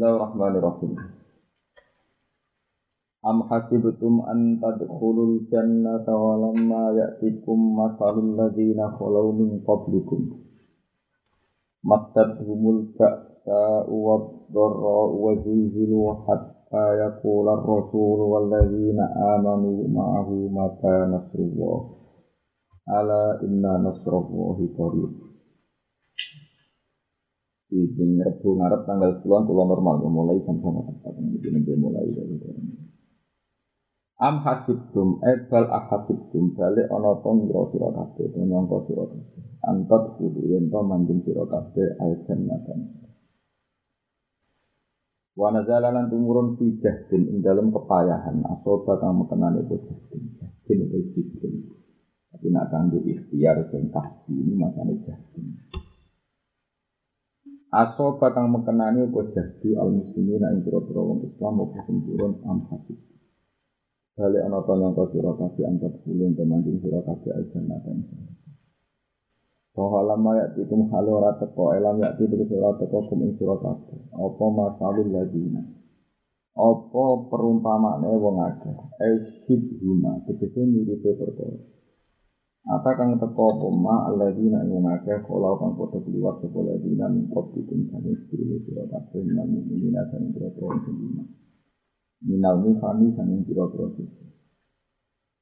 Bismillahirrahmanirrahim. Am hasibtum an tadkhulul jannata wa lamma ya'tikum masalul ladzina khalaw min qablikum. Mattadhumul ba'sa wa dharra wa zilzilu hatta yaqula ar-rasul wal ladzina amanu ma'ahu mata nasrullah. Ala inna nasrallahi qarib. Di rebu ngarep tanggal 10 kula normal ya mulai jam sama tepat iki nek mulai dari Am hasibtum ebal akhabtum balik ana to ngira sira kabeh nyangka sira kabeh. Antat kudu yen to manjing sira kabeh ayat natan Wa nazala lan tumurun fi jahdin ing dalem kepayahan asoba kang mekenane itu jahdin. Jahdin itu jahdin. Tapi nak kanggo ikhtiar sing tahdi ini makane jahdin Aso batang mekenani apa jadi al muslimin ing pira-pira wong Islam sing turun am hasib. Bale ana ta nyangka sira kabeh antar kulen temanjing sira kabeh aljannah dan Bahwa lama ya tikum halo ora teko elam ya tikum sira teko kum ing sira kabeh. Apa masalul ladina. Apa perumpamane wong akeh. Esib huma tegese miripe perkara. Ata kang teko poma alladzina ing ngake kala kang padha kliwat sapa alladzina min qablikum sane sira sira kabeh nang mukminin dan pira-pira sing Minal mifani sane pira-pira sing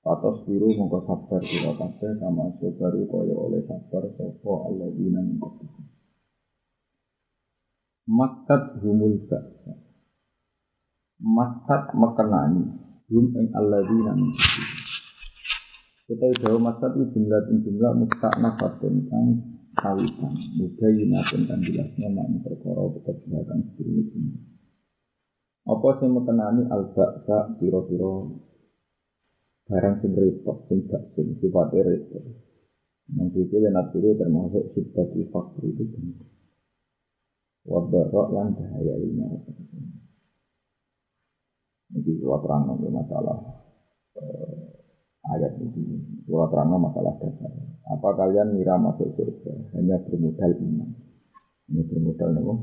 Atas biru mongko sabar sira kabeh kama baru kaya oleh sabar sapa alladzina min qablikum Makat humul ba'sa. Makat mekenani Hum ing alladzina min qablikum kita jauh masa itu jumlah jumlah muka nafatun kang kawitan muda yunatun kan jelasnya makna perkara kebijakan seperti ini. Apa sih mengenani al baksa piro piro barang sing repot sing gak sing sifatnya repot. Yang itu dan termasuk sifat faktor itu. Wadarok lan bahaya lima. Ini kalau terang masalah eh, ayat ini. Surah terang masalah dasar. Apa kalian mira masuk surga hanya bermodal iman? Ini bermodal? Iman.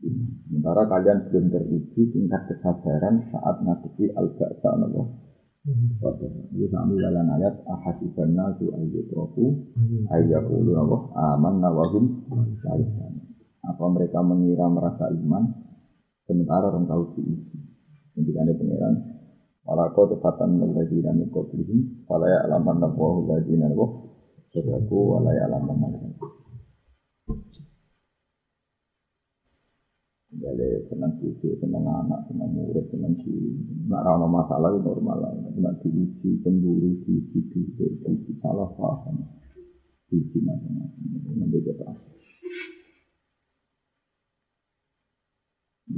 Sementara kalian belum teruji tingkat kesabaran saat ngadepi al-ba'sa apa? Ini kami dalam ayat ahasiban nasu ayyutraku ayyakulu apa? Aman nawahum Apa mereka mengira merasa iman sementara orang tahu diuji. Ini ada pengiran Malaka tepatan lagi dan engkau pilih. Walaya alaman nabuah lagi dan engkau. Sedaku walaya alaman nabuah. Jadi senang cucu, senang anak, senang murid, senang cucu. Nak rana masalah itu normal lah. Nak diisi, cemburu, diisi, diisi, diisi, salah paham. Diisi macam-macam. Nanti kita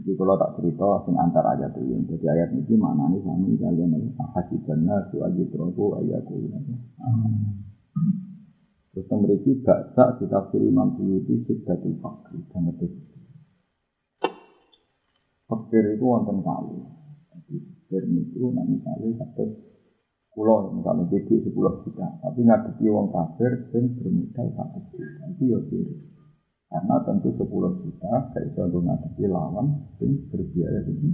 Jadi kalau tak cerita sing antar ayat itu, jadi ayat ini mana nih kami kalian ahasibanna su ajitroku ayatku. Terus memiliki baksa ditafsir Imam Suyuti Siddatul Fakir dan itu. Fakir itu wonten kali. Fakir itu nanti kali satu pulau misalnya jadi sepuluh juta, tapi ngadepi wong kafir sing bermodal satu juta itu ya kiri. Karena tentu 10 juta saya bisa ngadepi lawan yang berbiaya ini.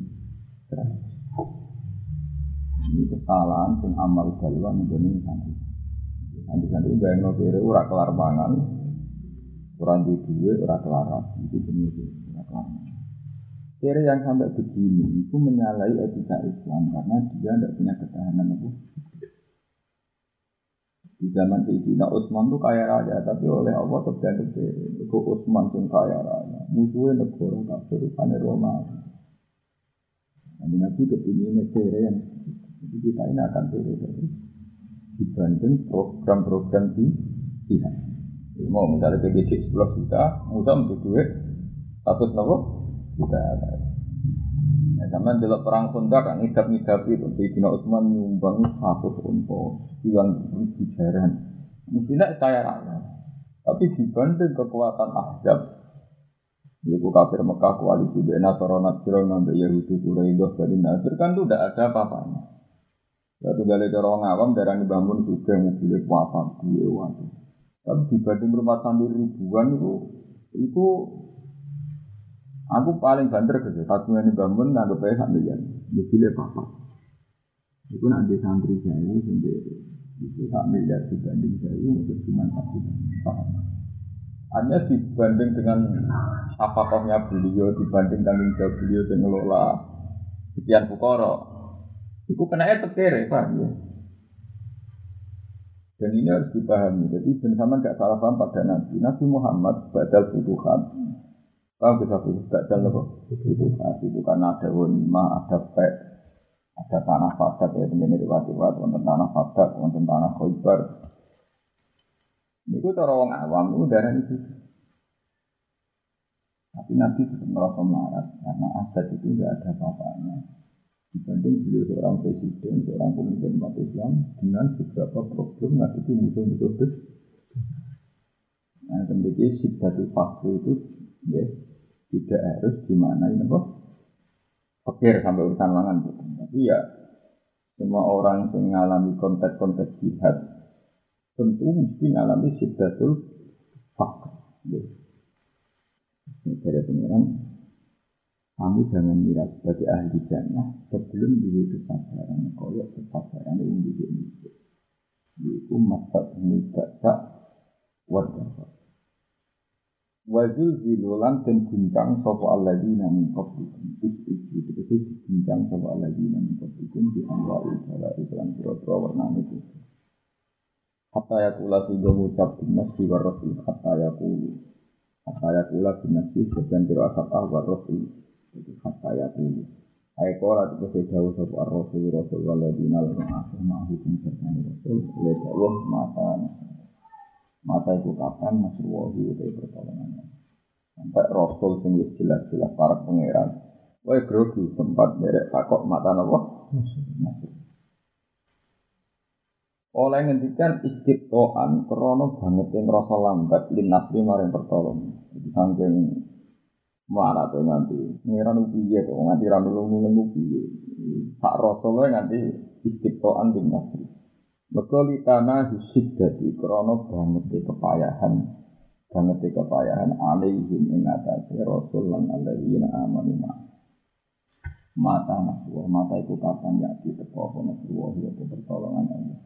Ini kesalahan yang amal dalwa menjadi santri. Nanti santri bayang no kiri ura kelar pangan, kurang di duit ura kelar itu jenis ura kelar. Kiri yang sampai begini itu menyalahi etika Islam karena dia tidak punya ketahanan itu di zaman Sayyidina Utsman tuh kaya raya, tapi oleh Allah terjadi itu Utsman pun kaya raya. Musuhnya negara kafir, rupanya Roma. Nanti Nabi kepingin negara yang jadi kita ini akan terus dibanding program-program di pihak. Mau misalnya PGD 10 juta, mudah untuk duit satu nopo juta. Sama dalam perang Sunda kan ngidap-ngidap itu Sayyidina Utsman nyumbang satu unta hilang bijaran. Mestinya saya raya. Tapi dibanding kekuatan ahzab Ibu kafir Mekah koalisi Bena Toronat Siro Nambe Yahudi Quraidah dari Nasir kan itu tidak ada apa-apanya. Ya ke orang awam darah bangun juga mobil apa gue waktu. Tapi dibanding rumah sambil ribuan itu itu Aku paling banter gitu. Satu ini bangun nggak baik sak miliar. Mobilnya papa. Itu nanti santri saya sendiri. Itu sak miliar dibanding saya untuk cuma satu. Hanya dibanding dengan apakahnya beliau dibanding tanggung jawab beliau yang ngelola sekian pukoro. Itu kena ya tekir, Pak. Ya. Dan ini harus dipahami. Jadi bersama gak salah paham pada Nabi. Nabi Muhammad badal butuhan Tahu kita pilih badal apa? Butuhan itu karena ada wanima, ada pek, ada tanah fadat ya, ini riwayat-riwayat, wonten tanah fadat, wonten tanah khoibar. Ini itu cara orang awam, itu darah itu. Tapi Nabi tetap merasa marah karena adat itu tidak ada apa-apanya. Dibanding beliau seorang presiden, seorang pemimpin umat Islam dengan beberapa problem ngadepi musuh-musuh besar. Nah, kemudian fakir itu ya, tidak harus dimaknai apa? Pikir sampai urusan mangan gitu. Tapi ya semua orang yang mengalami konteks-konteks jihad tentu mesti mengalami sidatul fakir. Ya. Ini dari pengiran kamu jangan mira sebagai ahli jannah sebelum diri kesabaran koyok kesabaran yang di Indonesia. Itu masa muda tak warga Wajul zilulan dan guncang sopo alladzina min qablikum. Is itu itu guncang sopo alladzina min qablikum Di anwari bala iklan pura-pura warna itu Hatta yakula sehingga ngucap dinas di warrasul Hatta yakulu Hatta yakula dinas di sebagian kira asapah warrasul Jadi hatta yakulu Aikola saya jauh sopo ar-rasul Rasul ma'ahukum rasul. Leda Allah mata mata itu kapan masuk wahyu itu pertolongannya? Sampai rasul sing jelas-jelas para pangeran. Woi grogi sempat derek takok mata masuk oleh ngendikan istiqoan krono banget yang rasa lambat linasri maring pertolongan. Jadi saking mana tuh nanti pengiran upiye tuh nganti ranulung nulung upiye tak rasul nganti istiqoan linasri Mereka litana hisid dadi krono banget kepayahan banget di kepayahan alaihim ing atase rasul lan alaihina amanu ma. Mata naswa mata itu kapan ya di teko apa naswa ya pertolongan Allah.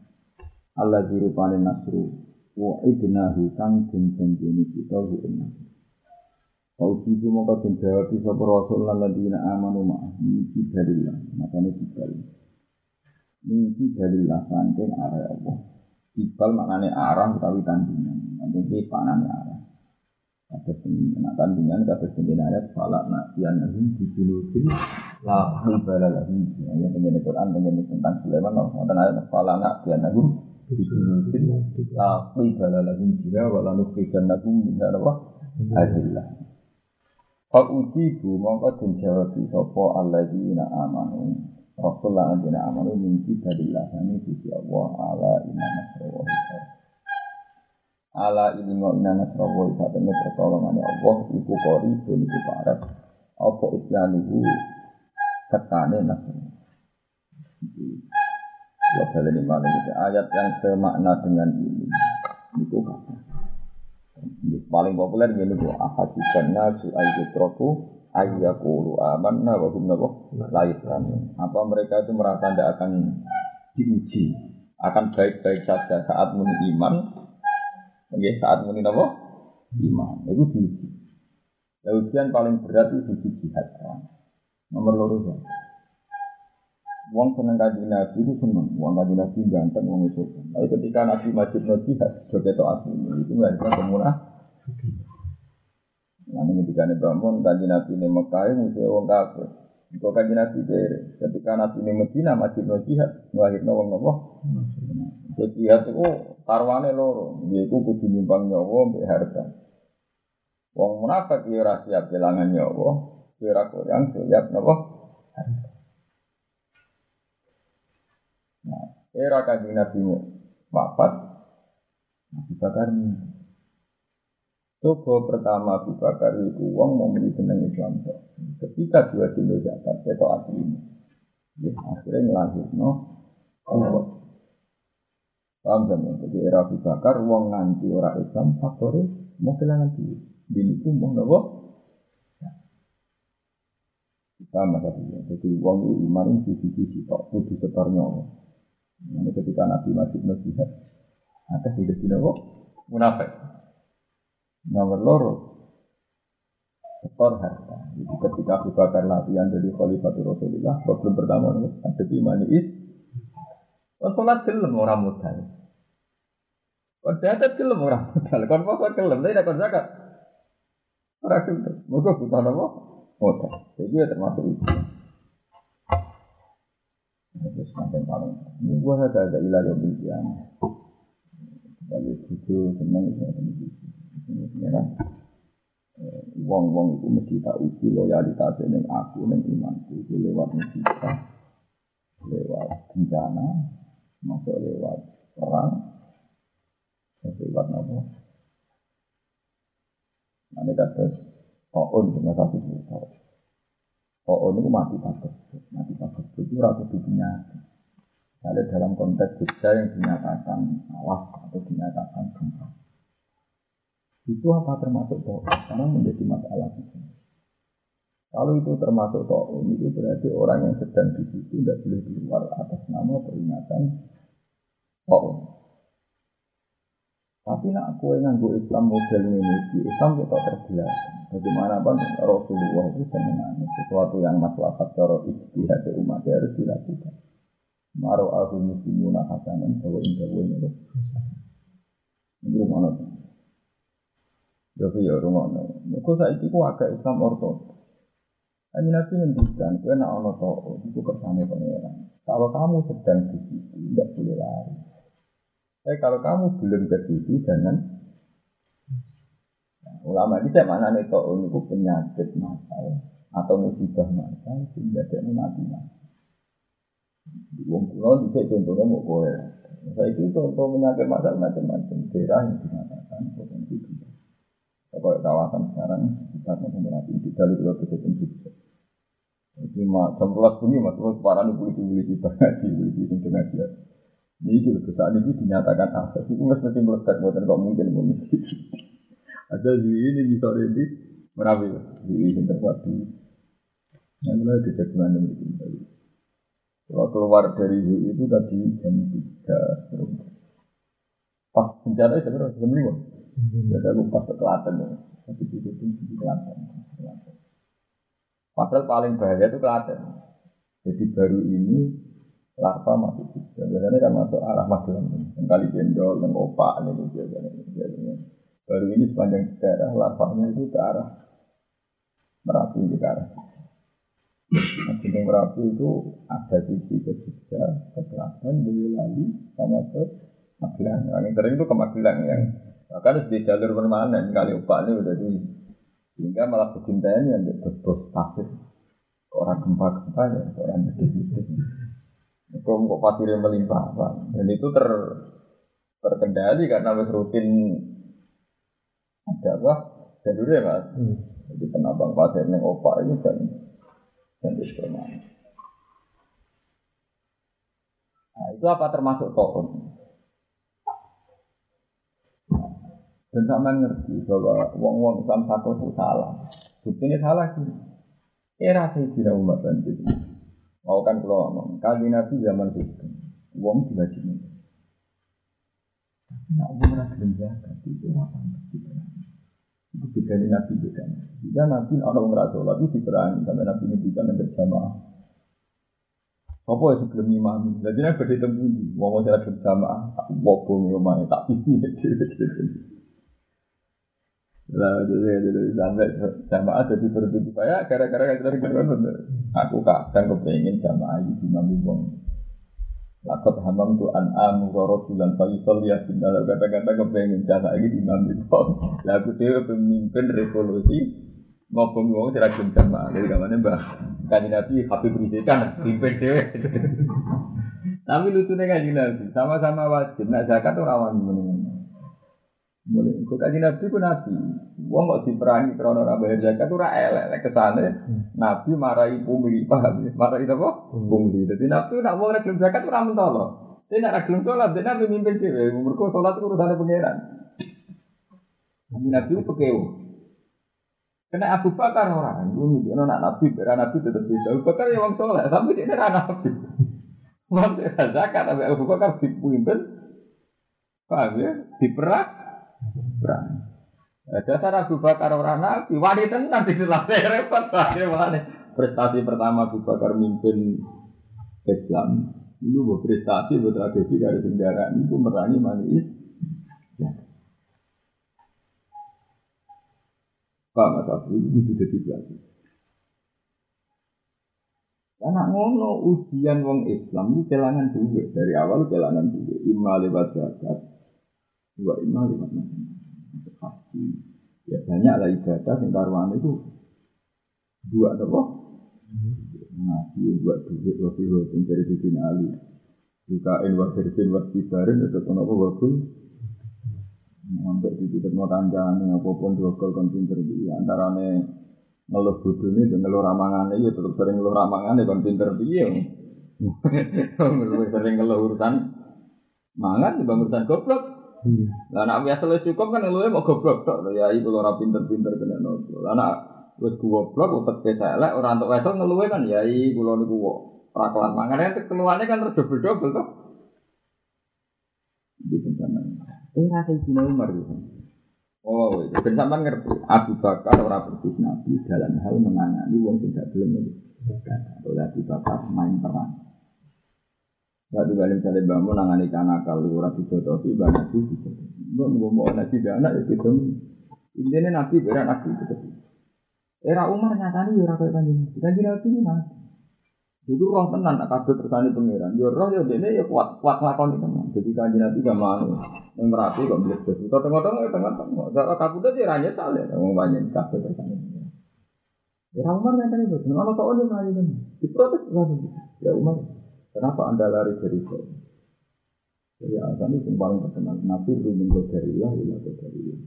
Allah dirupane nasru wa ibnahu kang den janjeni kita hu ing Kau tipu maka den jawab sapa rasul lan alaihina amanu ma iki dalil makane dibalik Mimpi dari saking arah Allah. Ibal maknanya arah utawi tandingan. Nanti ini panane arah. Ada nak tandingan kata sendiri ayat falak nak tian nabi di junubin la ibala lagi. Ya dengan Quran dengan tentang Sulaiman. Nanti ayat falak nak tian nabi di junubin la ibala lagi. Jika wala nukikan nabi minta apa? Adillah. Pak uji bu mongko den jawab sapa alladzina amanu Rasulullah anjina amalu mimpi dari lahani sisi Allah ala inna nasrawahi ala ilmu inna nasrawahi saat ini pertolongan Allah iku kori pun iku parah apa isyanuhu? Ketane nasrawahi Kalau kalian ini ayat yang semakna dengan ini. Itu kata paling populer ini ahadikan nasu ayyutroku ayyakulu amanna wa hum nabo laisan. Apa mereka itu merasa tidak akan diuji, akan baik-baik saja saat muni iman, ya, saat muni nabo iman. Itu diuji. Ya, ujian paling berat itu uji jihad. Nomor loro ya. Wong seneng kaji nabi itu seneng. Wong kaji nabi ganteng, wong itu. Tapi ketika nabi majid no jihad, itu asli. Itu nggak bisa kemunah. Nanti ketika ini bangun, kanji Nabi ini Mekah, musuh wong kafir. Kau kanji Nabi dari ketika Nabi ini Medina masih no jihad, ngelahir no wong. Jadi jihad itu tarwane loro, yaitu kudu nyumbang nyawa mbek harta. Wong munafik ya ora siap kelangan nyawa, ora kurang siap nopo. Nah, era kanji Nabi wafat, Nabi Bakar ini Coba pertama Abu Bakar itu uang mau beli seneng Islam. Ketika dua kilo zakat, itu asli ini. Ya, akhirnya ngelahir no. Oh. Paham kan? Jadi era Abu Bakar uang nganti orang Islam faktornya mau kehilangan duit. Bini itu mau nopo. Sama satunya. Jadi uang itu iman itu sisi-sisi tok kudu setornya. Ini ketika Nabi masih nasihat, ada di kok munafik. Nomor loro, setor harta. Jadi ketika Abu Bakar latihan dari Khalifatul Rasulullah, problem pertama ada di mana is. Sholat gelem orang modal. Kau zakat gelem orang modal. Kau kok gelem, tapi tidak zakat. Orang gelem. Mereka butuh apa? Modal. Jadi ya termasuk itu. Terus sampai paling. Ini gua ada ada ilah yang bilang. Kalau itu senang itu ini sebenarnya wong-wong itu mesti tak uji loyalitas dengan aku dan imanku itu lewat musibah, lewat bencana, masuk lewat perang, lewat apa? Nanti kata Oon dengan satu juta. Oon itu mati takut, mati takut itu rasa dunia. Ada dalam konteks juga yang dinyatakan awas atau dinyatakan gempa. Itu apa termasuk toh? Karena menjadi masalah. Kalau itu termasuk toh, itu berarti orang yang sedang di situ tidak boleh keluar atas nama peringatan toh. Tapi nak kue nganggo Islam model ini, di Islam kita terbelah. Bagaimanapun Rasulullah itu sebenarnya sesuatu yang maslahat cara istihad umat harus dilakukan. Maro aku muslimuna hasanan bahwa indah ini. Ini rumah Jadi ya rumah Mereka saat itu agak Islam ortodoks. Hanya Nabi ngendikan, kue nak ono toko, itu kersane pangeran. Kalau kamu sedang di situ, tidak boleh lari. Tapi kalau kamu belum ke situ, jangan. Nah, ulama ini saya mana nih toko itu penyakit masal atau musibah masal sehingga dia mati mati. Wong kulo bisa contohnya mau kowe. Saya itu contoh penyakit masal macam-macam daerah yang dinyatakan. Kalau kawasan sekarang kita mau merapi di dalam dua kesehatan juga. Jadi mak jam belas bunyi mas terus parah nih polisi polisi ngaji polisi itu ngaji. Ini juga saat ini dinyatakan akses itu mesti mesti melekat buatan kok mungkin mungkin. Ada di ini di sore ini merapi di ini terbuat di. Yang mulai di mana ini. Kalau keluar dari itu tadi jam tiga Pas bencana itu jam lima. Jadi aku pas ke Klaten ya. Tapi di situ di Klaten. Padahal paling bahaya itu Klaten. Jadi baru ini larva masuk juga. Biasanya kan masuk arah Magelang. Yang kali jendol, yang opak, itu biasanya. biasanya. Baru ini sepanjang daerah larvanya itu ke arah Merapi ke arah. Nah, Gunung Merapi itu ada sisi ke Jogja, ke Klaten, Boyolali, sama ke Magelang. Yang sering itu ke Magelang yang bahkan di jalur permanen kali upah ini udah di sehingga malah kecintaan yang bos pasir orang gempa-gempa ya orang gede-gede itu kok pasirnya melimpah Pak. dan itu ter terkendali karena harus rutin ada apa? Jalurnya mas. Hmm. jadi penambang pasir yang opak ini dan dan permanen. Nah itu apa termasuk tokoh Dan sama ngerti bahwa wong-wong Islam satu itu salah. Buktinya salah sih. Era saya tidak umat dan itu. Mau kan kalau ngomong, kali nabi zaman itu, wong juga cina. Tapi wong nak belum zakat itu apa ngerti Itu beda dari nabi beda. Jika nabi orang sholat itu diperangi sampai nabi ini bisa berjamaah. Apa yang sebelum imam? Jadi nabi berditemui, wong wong saya berjamaah, tak wobong rumahnya, tak pilih. Lah jadi sampai jamaah jadi berbeda saya gara-gara kita kan bener. Aku kadang kepengen jamaah di nabi wong. Lakot hamam tu an am roro bulan faisal ya final kata-kata kepengen jamaah ini di nabi wong. Lah aku tuh pemimpin revolusi ngomong wong tidak gelem jamaah. Jadi kamane Mbah Kanjeng Nabi Habib Rizik kan pimpin dhewe. Tapi lucunya kanjeng Nabi sama-sama wajib. Nak zakat ora wani meneng. Mulai ikut kaji nabi ku nabi. Wong kok diperangi karena ora bayar zakat ora elek kesane. Nabi marahi pungli paham ya? Marahi apa? Pungli. Jadi nabi nak wong nek zakat ora mentolo. Dia nak gelem sholat, dia nabi mimpin dhewe. Mergo sholat itu urusan pangeran. Nabi nabi itu pekewo. Kena Abu Bakar orang, gue mikir anak Nabi, beran Nabi tetap bisa. Abu Bakar ya orang soleh, tapi dia era Nabi. Waktu zakat, tapi Abu Bakar dipimpin, paham ya? Diperak, perang. Dasar Abu Bakar orang Nabi, wanita nanti dilatih repot, akhirnya prestasi pertama Abu Bakar mimpin Islam. Itu buat prestasi buat tragedi dari kendaraan itu merangi manis ya. Pak Abdul itu jadi pelajar karena ngono ujian wong Islam itu kelangan duit. Dari awal kelangan duit. Imma lewat zakat dua imma lewat haji ya banyak lah ibadah yang karuan itu dua apa Nabi buat duit waktu itu dari sisi Ali. Bukain wadirsin wadibarin itu kenapa wakul. Sampai di titik mau kancane apa pun dua kol kon pinter di antarane ngeluh bodone dan ngeluh ramangane ya tetap sering ngeluh ramangane kon pinter piye. sering ngeluh urusan mangan di urusan goblok. Lah nek biasa cukup kan ngeluhnya mau goblok tok ya iku ora pinter-pinter kena nopo. Lah nek wis goblok utek elek ora entuk wedok ngeluwe kan ya iki kula niku kok ora kelan mangane keluane kan terus dobel-dobel to. Di pencanan. Eh rasa Sina Umar gitu. Oh, itu ben sampean ngerti Abu Bakar ora persis Nabi dalam hal menangani wong tidak belum oleh Abu Bakar main perang. Satu kali misalnya bangun nangani kanakal ora dijotosi banyak sih gitu. Mbok mau anak tidak anak ya gitu. Intinya Nabi beran Nabi gitu. Era Umar nyatani ya ora kaya kanjeng Nabi. Kanjeng Nabi ini mas. Itu roh tenan tak kabeh tersani pangeran. Ya roh ya dene ya kuat kuat lakon itu. Jadi kanjeng Nabi gak mau. Yang merapi kok bilas betul. Tengok-tengok ya tengok-tengok. Kalau kabudut ya ranya saleh. Wong banyak kabeh tersani. Era Umar nyatani betul. Kalau tak oleh kanjeng Diprotes Ya Umar, kenapa anda lari dari itu? Jadi alasan itu paling terkenal. Nabi rumin Allah, ilah dari Allah.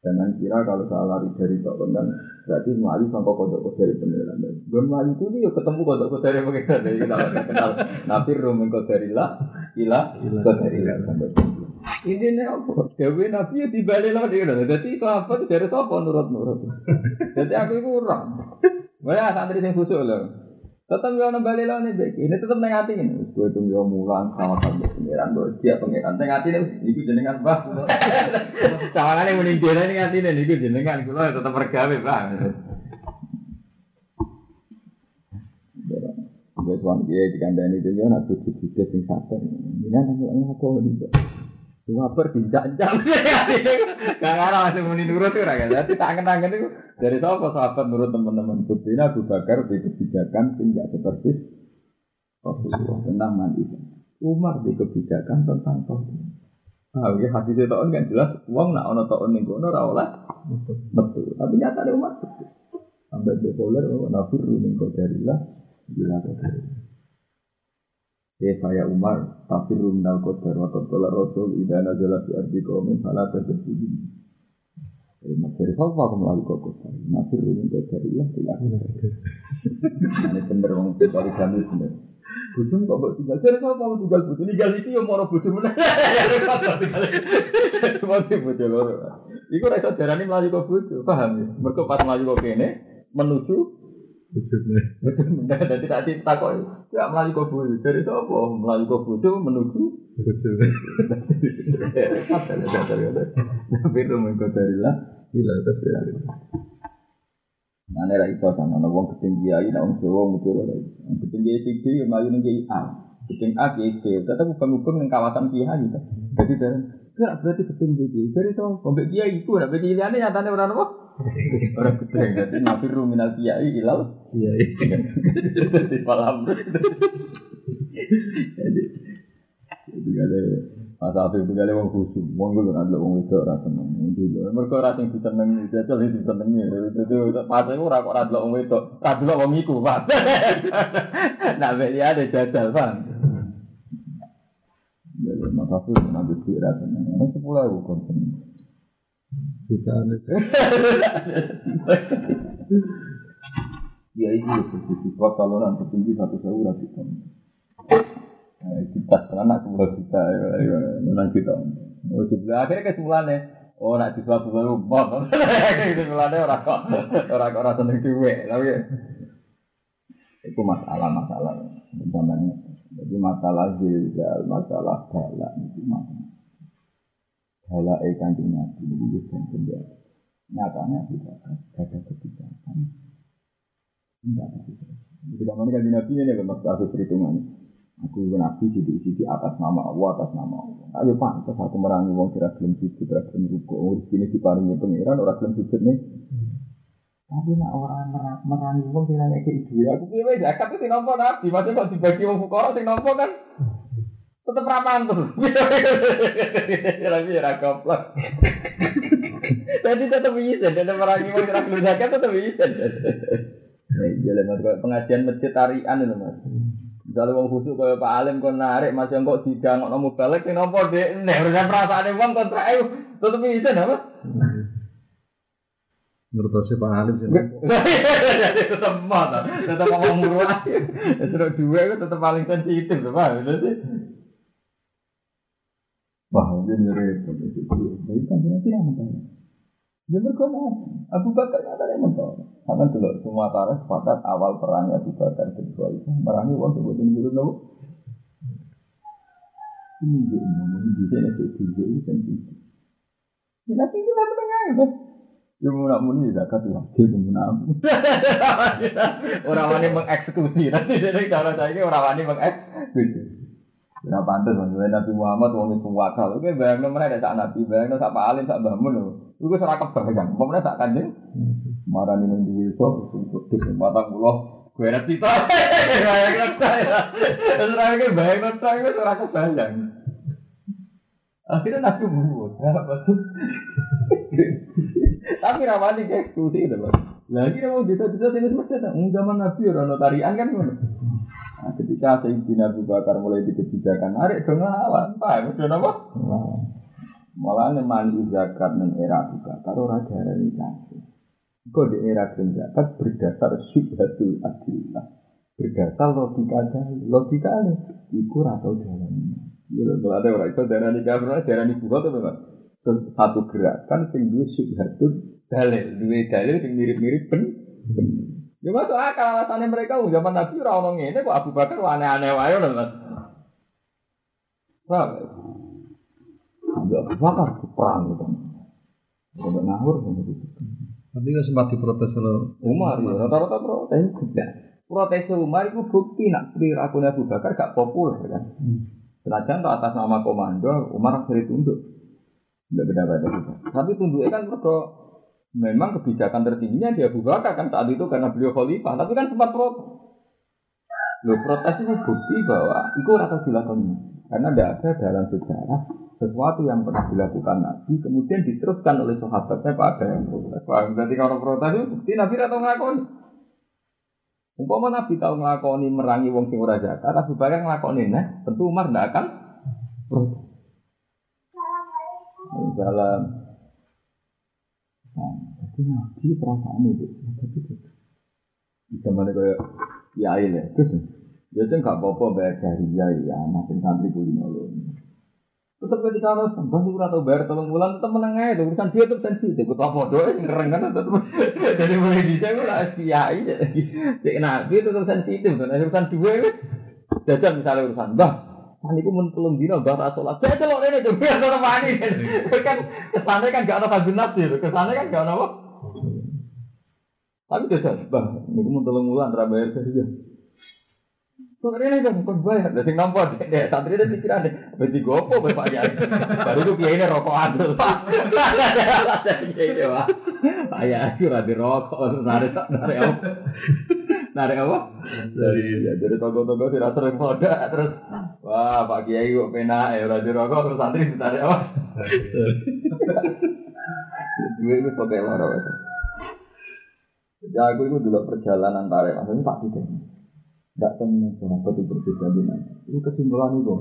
Jangan kira kalau saya lari dari Pak Kondan, berarti mari sampai kodok dari pengiran. Gue mari itu ya ketemu kodok dari pengiran. Jadi kita kenal Nabi Rumen lah, ilah lah sampai ini nih apa? Dewi Nabi ya dibalik lah dia. Jadi itu apa? Dari siapa nurut-nurut? Jadi aku itu kurang. Boleh santri yang khusus loh. tetap yo nang bali lawan iki ini tetap nang ati ini kowe tung yo mulang sama sama pengiran bo dia pengiran nang ati iki jenengan mbah sawangane muni dhewe nang ati ini jenengan kula tetap regawe mbah Wes wong iki dikandani dhewe ana cucu-cucu sing sakit. Ini nang aku kok nih. Waper dijajal. Gak ngarang langsung muni nurut itu rakyat. Jadi tangan-tangan itu dari siapa sahabat nurut teman-teman. Bukti Abu Bakar di kebijakan tidak seperti Rasulullah mandi. Umar di kebijakan tentang tauhid. Ah, ya hadis itu kan jelas. Uang nak ono tahun nih kono rawlah. Betul. Tapi nyata ada umat betul. Sampai populer, nafir rumin kodarilah. Bila kodarilah. Ya saya Umar, tapi rumnal qadar wa qadala rasul idza nazala fi ardi qaumin fala tadbiri. Eh, materi apa aku kok qadar. Nabi rumin qadar ya tidak. Ini bener wong poligami bener. Bujum kok mbok tinggal. Jadi kok kamu tinggal bujum tinggal iki yo moro bujum. Iku ra iso darani mlayu kok paham ya? Mergo pas mlayu kok kene menuju Betul, jadi tak kok. Ya melalui kubur. Dari itu apa? Melalui kubur itu menuju. Betul. Tapi itu mengkodarilah. Gila, itu dari. Nah, ini lagi kau sana, wong ketinggi aja, nah wong Jawa muncul lagi. Wong ketinggi tinggi, ya melayu nih A. Ketinggi A, Kiai C. Tetap bukan bukan yang kawasan Kiai gitu. Jadi enggak berarti ketinggi Kiai. Dari itu, kompek Kiai itu, nah pilihannya nyatanya orang apa? Orang gedeng, jadi nabi ruminal kiai ilal. Iya, Di malam. Jadi, jadi kali Mas Afif itu kali wong khusus, wong gue ada wong itu orang seneng. Itu mereka orang yang seneng, itu seneng. Itu pas itu orang kok ada wong itu, ada wong itu pak. Nah, dia ada jajal pak. Jadi Mas Afif nanti kira seneng. Ini sepuluh ribu konsen. Jutaan. Ya itu posisi kuat kalau nanti tinggi satu sewu ratus ton. Kita anak dua juta, memang kita. Oh, akhirnya kesimpulannya Oh, nak di suatu rumah. Itu mulane ora kok ora kok ora seneng duwe, tapi itu masalah-masalah zaman jadi masalah zilzal, masalah bala itu masalah bala ikan nabi itu dan penjara nyatanya tidak ada kebijakan tidak ada kebijakan jadi kamu kan nabi ini memang satu perhitungan Aku nabi di di atas nama Allah, atas nama Allah. Ayo pantas aku merangi wong kira gelem sujud, kira gelem ruku. Oh, di sini diparingi pangeran ora gelem sujud nih. Tapi nak orang merangi wong kira nek iki aku piye wae zakat itu nampa nabi, maksud kok dibagi wong fukara sing nampa kan tetep ra mantul. Tapi ora goblok. Tadi tetap bisa, tetap merangi wong kira zakat tetap bisa. Jalan mas, pengajian masjid tarian itu mas. Misalnya wong khusus kaya Pak Alim kon narik masih kok sidang ono balik sing nopo dhek nek urusan perasaane wong kontrak e tetep isin apa? Menurut saya Pak Alim sih. tetep mata, tetep ngomong murah. Terus dua itu tetep paling sensitif, Pak. Wah, ini itu. Jadi kan dia tidak mentah. Ya mereka Abu Bakar ada yang mentah. Sama dulu semua tarikh sepakat awal perangnya Abu Bakar kedua itu merangi wong sebutin dulu nopo. Ini dia ngomong di sini itu juga itu sensitif. Ya nanti kita menengah itu. Ya mau nak muni zakat ya, dia mau. Orang wani mengeksekusi nanti jadi cara saya ini orang wani mengeksekusi. Ya pantes maksudnya Nabi Muhammad wong itu wakal. Oke bayangno mereka sak Nabi, bayangno sak Pak Alim sak Mbah lho. Iku ora kebayang. Pemene sak Kanjeng. Marani ning duwe iso untuk matang kula Beres itu, bayang saya. Terus lagi bayang saya itu ora kebayang. Akhirnya Nabi Muhammad, apa? Tapi ramani kayak eksekusi itu. Lagi mau bisa-bisa sini semesta, zaman Nabi orang notarian kan Nah, ketika Sayyidina Abu Bakar mulai di kebijakan, narik dong lawan, Pak, itu apa? Malah nemani zakat ning era Abu Bakar ora diarani kafir. Kok di era zakat berdasar syubhatul adillah. Berdasar logika dalil. Logika ini, iku atau jalan. Ya, kalau ada orang itu darah di kafir, darah di buah itu memang satu gerakan duwe syubhatul dalil, duwe dalil sing mirip-mirip ben. Ya masuk akal alasannya mereka oh, zaman Nabi ora ono ngene kok Abu Bakar aneh-aneh wae lho Mas. Paham? Abu Bakar perang gitu. Ada ngawur gitu. Tapi nggak sempat diprotes oleh Umar ya rata-rata protes juga. Protes Umar itu bukti nak perilaku Abu Bakar gak populer kan. Senajan tak atas nama komando Umar akhirnya tunduk. Tidak beda-beda. Tapi tunduknya kan mereka memang kebijakan tertingginya dia Abu kan saat itu karena beliau khalifah, tapi kan sempat protes. Lo protes itu bukti bahwa itu rata dilakukan karena tidak ada dalam sejarah sesuatu yang pernah dilakukan Nabi kemudian diteruskan oleh sahabatnya pada yang protes. Berarti kalau protes itu bukti Nabi atau ngakoni. Umpama Nabi tahu ngelakoni merangi wong sing ora zakat, Abu Bakar ngelakoni nah, tentu Umar tidak akan protes. Dalam Jadi nabi perasaan itu, tapi itu. Bisa mana kayak ya ya, terus biasanya nggak apa-apa bayar dari ya ya, nanti santri kulino loh. Tetap ketika harus sembah sih atau bayar tolong bulan tetap menang aja, urusan dia tetap sensitif. Kita foto yang keren kan tetap. Jadi mulai di saya udah kiai, jadi nabi tetap sensitif. Urusan dua, jajal misalnya urusan bah, Ani ku mun telung dino mbah ra salat. Saya celok rene tuh biar ora mani. Kan kesane kan gak ono kabin nafsi, kesane kan gak ono apa. Tapi jajal, mbah niku mun telung wulan ra bayar saja. Kok rene kan kon bayar, sing nampa dek santri dek pikiran dek. Berarti gopo Bapak Yai. Baru itu kiai rokokan tuh, Pak. Kiai dewa. Pak Yai ora dirokok, narik narik apa? Narik apa? Dari ya dari toko-toko tidak sering moda terus wah Pak Kiai kok pena ya udah dirokok terus santri ditarik apa? Dua itu pakai loro itu. Jadi aku itu dulu perjalanan tarik maksudnya tak tidak. Tidak temen sahabat itu berbeda dengan itu kesimpulan itu.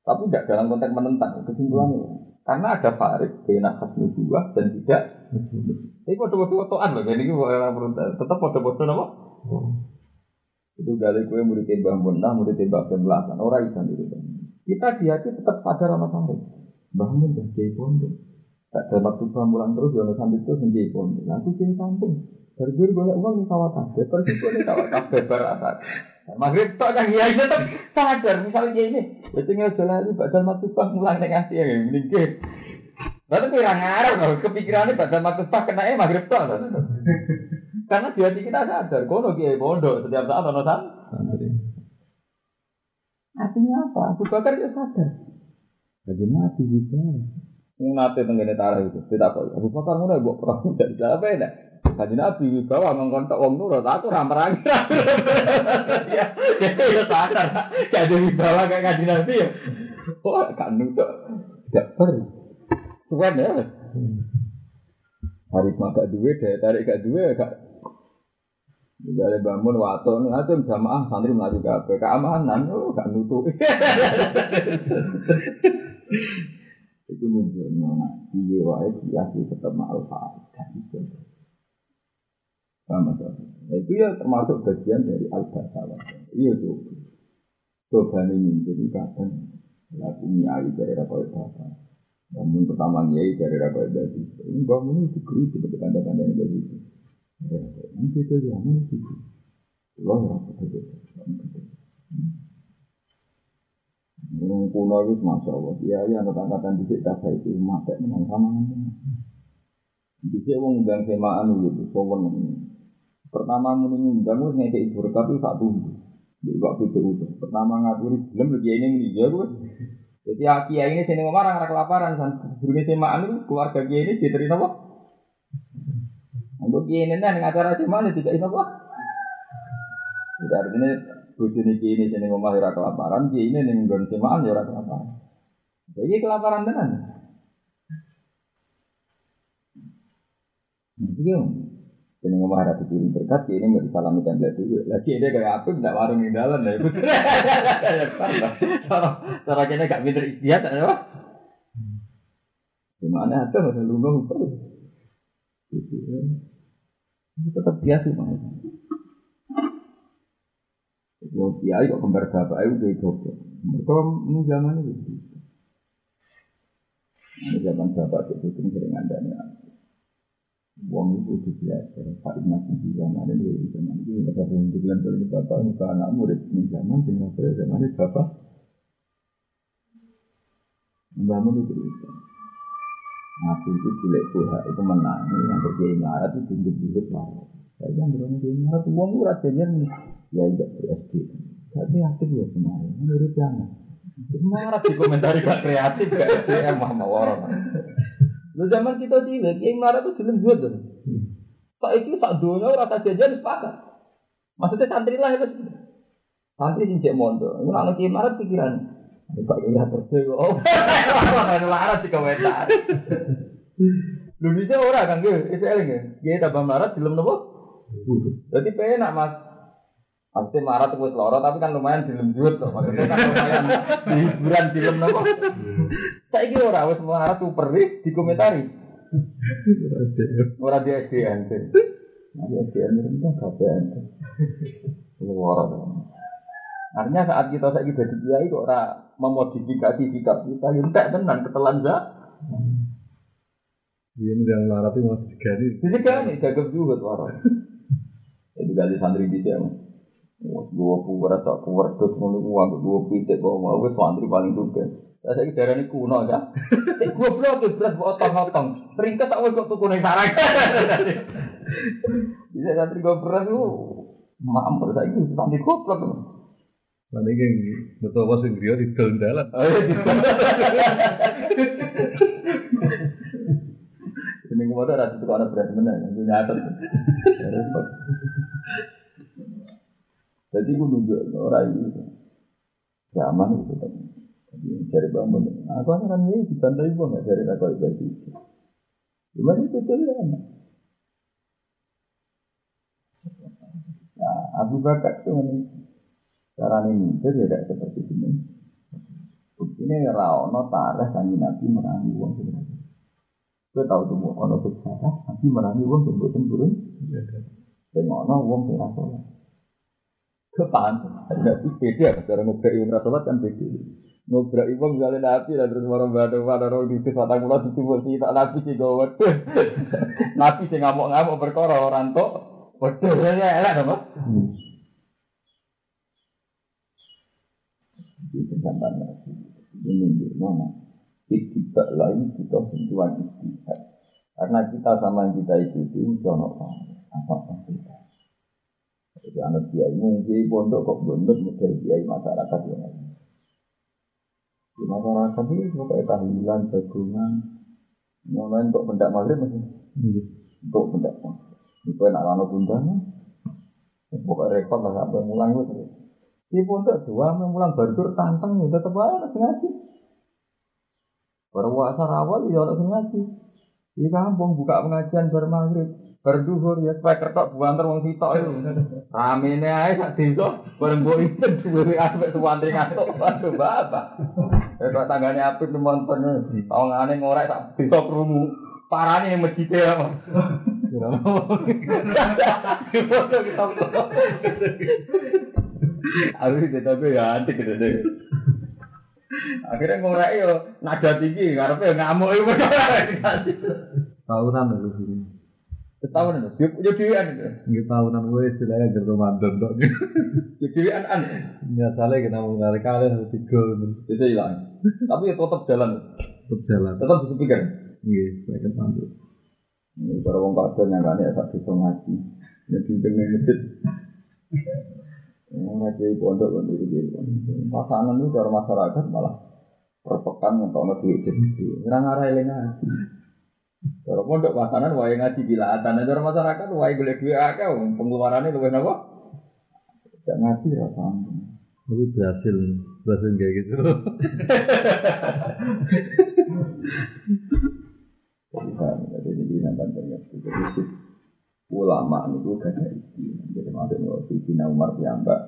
Tapi tidak dalam konteks menentang kesimpulan itu. Karena ada farid, benak khasmi dua dan tidak. Ini foto-foto fotoan loh, jadi tetap foto-foto apa? Itu kali kue murid Mbah Munah, murid Mbah Kemlasan, orang itu itu. Kita di hati tetap sadar sama farid. Mbah Munah jadi pondok. Tak ada waktu mulang terus, ya santri itu sendiri pun. Aku jadi kampung. Dari dulu gue uang di sawah kafe, pergi di sawah kafe berat. Maghrib tak kan ya itu sadar misalnya ini, itu nggak jalan ini badan matubah mulang dengan ngasih ya, mending Lalu kira ngarang loh, kepikirannya badan matubah kena eh maghrib tak. Karena di hati kita sadar, kono kiai bondo setiap saat ono santri. Artinya apa? Abu Bakar itu sadar. Jadi mati juga. Nate tenggene tarah itu, tidak kok. Abu Bakar ngono mbok perang dari apa ya? Kaji Nabi bawa ngongkon tok wong nurut, aku ora merangi. Ya, ya sadar. Kaji bawa kayak kaji Nabi ya. Oh, kan nutuk. Gak per. Tuhan ya. Hari gak duwe, daya tarik gak duwe, gak Jadi bangun waton, itu jamaah santri melaju ke keamanan, oh gak nutup. itu menunjukkan nah, iya wae biasa tetap ma'al fa'idah itu. Sama. Nah, itu ya termasuk bagian dari al-basawah. Iya tuh. Coba nih jadi kadang laku nyai dari rakyat bapak. Namun pertama nyai dari rakyat bapak. Ini bangun itu kritik seperti tanda-tanda yang. Nanti itu zaman itu. Allah ya betul Ngomong kuno itu masya Allah. Iya iya angkatan di kita saya itu mati menang sama Di sini wong undang semaan itu sowan Pertama muni ngundang wis ngekek ibu rekap itu tak tunggu. Di waktu itu Pertama ngaturi belum lagi ini muni ya. Jadi kiai ini sini ngomong orang kelaparan. Guru semaan itu keluarga kiai ini diterima apa? Kiai ini nih acara semaan itu tidak apa? Jadi artinya bojone iki ini sini ngomah ora kelaparan, ini ning nggon semaan ya ora kelaparan. Jadi kelaparan tenan. Iya, ini ngomong ada pikirin berkat, ini mau disalami tembak dulu. Lagi ini kayak apa, tidak warung di dalam ya. Cara kini gak pinter istiadat, ya. Gimana ada, ada lunga Itu tetap biasa, Wong kiai kok kembar bapak itu kayak goblok. Mereka ini zaman itu. Ini zaman bapak itu itu sering ada nih. Wong itu itu belajar. Pak Inas di zaman ini di zaman ini mereka yang dibilang dari bapak muka anak murid ini zaman tinggal pada zaman ini bapak. Membangun itu itu. Aku itu cilik tuha itu menang. Yang berjaya ngarat itu tunjuk-tunjuk lah. Saya yang berani ngarat uang murah jajan ya tidak SD. Tapi aktif ya kemarin, menurut jangan. Marah di komentari gak kreatif, gak SDM, mah mau orang. Lu zaman kita cilik, yang marah tuh film gue tuh. Pak itu tak dunia rasa jajan sepakat. Maksudnya santri lah itu. Santri sing cek mondo. Ini anak kiai marah pikiran. Pak iya terus oh, marah di komentar. Lu bisa orang kan gue, itu eling ya. Dia tambah marah film nopo. Jadi penak mas. Pasti marah tuh loro tapi kan lumayan film duit tuh. Maksudnya kan lumayan hiburan film nopo. Saya kira orang wes marah tuh perih dikomentari. Orang dia SDN sih. Nah, SDN itu kan KPN. Luar Artinya saat kita saya jadi kiai kok ora memodifikasi sikap kita, ya entek tenan ketelan za. Dia yang tuh masih digani. Digani, gagap juga tuh orang. Jadi kali santri di sini. Dua puwer atau puwer terus ngono uang dua pitik kok mau wis santri paling juga. Saya saiki darane kuno ya. Eh goblok wis belas otong-otong. Ringkes tak wis kok ning sarang. Bisa santri goblok ku mampir saiki santri goblok. Lan iki betul apa sing griya didol dalan. Ini ke mana rasa itu ada berat mana? Itu nyata. Jadi gue nunjuk orang itu. Zaman itu kan. Jadi cari bangun. Aku kan ini dibantai gue nggak cari aku itu. Cuma itu tuh ya. Nah, Abu Bakar itu cara ini itu tidak seperti ini. Ini rawono tarah kanji Nabi merangi uang sebenarnya. Gue tahu tuh mau ono sejarah, Nabi merangi uang sebelum turun. Dan ono uang tidak sholat. Kepan, ada beda, cara ngobek yang sholat kan beda. ngobrak ibu misalnya nabi dan terus orang baru pada orang di sini batang pulau ditubuh sih tak nabi sih gue nabi sih ngamuk-ngamuk berkoro orang tok waduh ya elak apa itu gambar nabi ini di mana? Tidak lain kita sentuhan istihad. Karena kita sama kita ikuti jono apa apa kita jadi anak kiai mungkin pondok kok bondok model kiai masyarakat yang lain. Di masyarakat itu pokoknya tahlilan, jagungan, mulai untuk pendak maghrib masih untuk pendak maghrib. Itu enak lano bundanya, pokoknya repot lah sampai mulang itu. Di pondok dua mulang berdur tantang ya tetap aja harus ngaji. Berpuasa rawal ya harus ngaji. Di kampung buka pengajian bermaghrib. Berduhur ya supaya kertok buantar wong sitok itu. Ramene ae sak desa bareng mbok itu duwe aspek suwantri ngantuk. Waduh bapak. Kok tanggane apik nonton. Tongane ngorek sak desa krungu. Parane masjid ya. Aku tapi ya antik gitu deh. Akhirnya ngorek yo nada tinggi, ngarepe ngamuk iku. Tahunan lho sini. Setahun dia punya dewan itu. Nggih tahunan gue istilahnya ke Ramadan tok. Dia dewan an. Biasanya kita mau kali kali harus tiga Itu hilang. Tapi ya tetap jalan, tetap jalan. tetap disepikir. Nggih, saya kan sambut. Ini para wong kadon yang kan ya sak bisa ngaji. Jadi dengan masjid. Ngaji pondok kan itu gitu. Pasangan itu cara masyarakat malah perpekan untuk ono duit gede. Ngarang arah eling ngaji. Cara pondok pasangan wae ngaji bilatan. Cara masyarakat wae golek duit akeh pengeluarannya luwih napa? Gak ngaji rasanya. Tapi berhasil, berhasil kayak gitu. Jadi ini nampak banyak Jadi sih, ulama itu gak ada isi. Jadi maksudnya Sayyidina Umar piyambak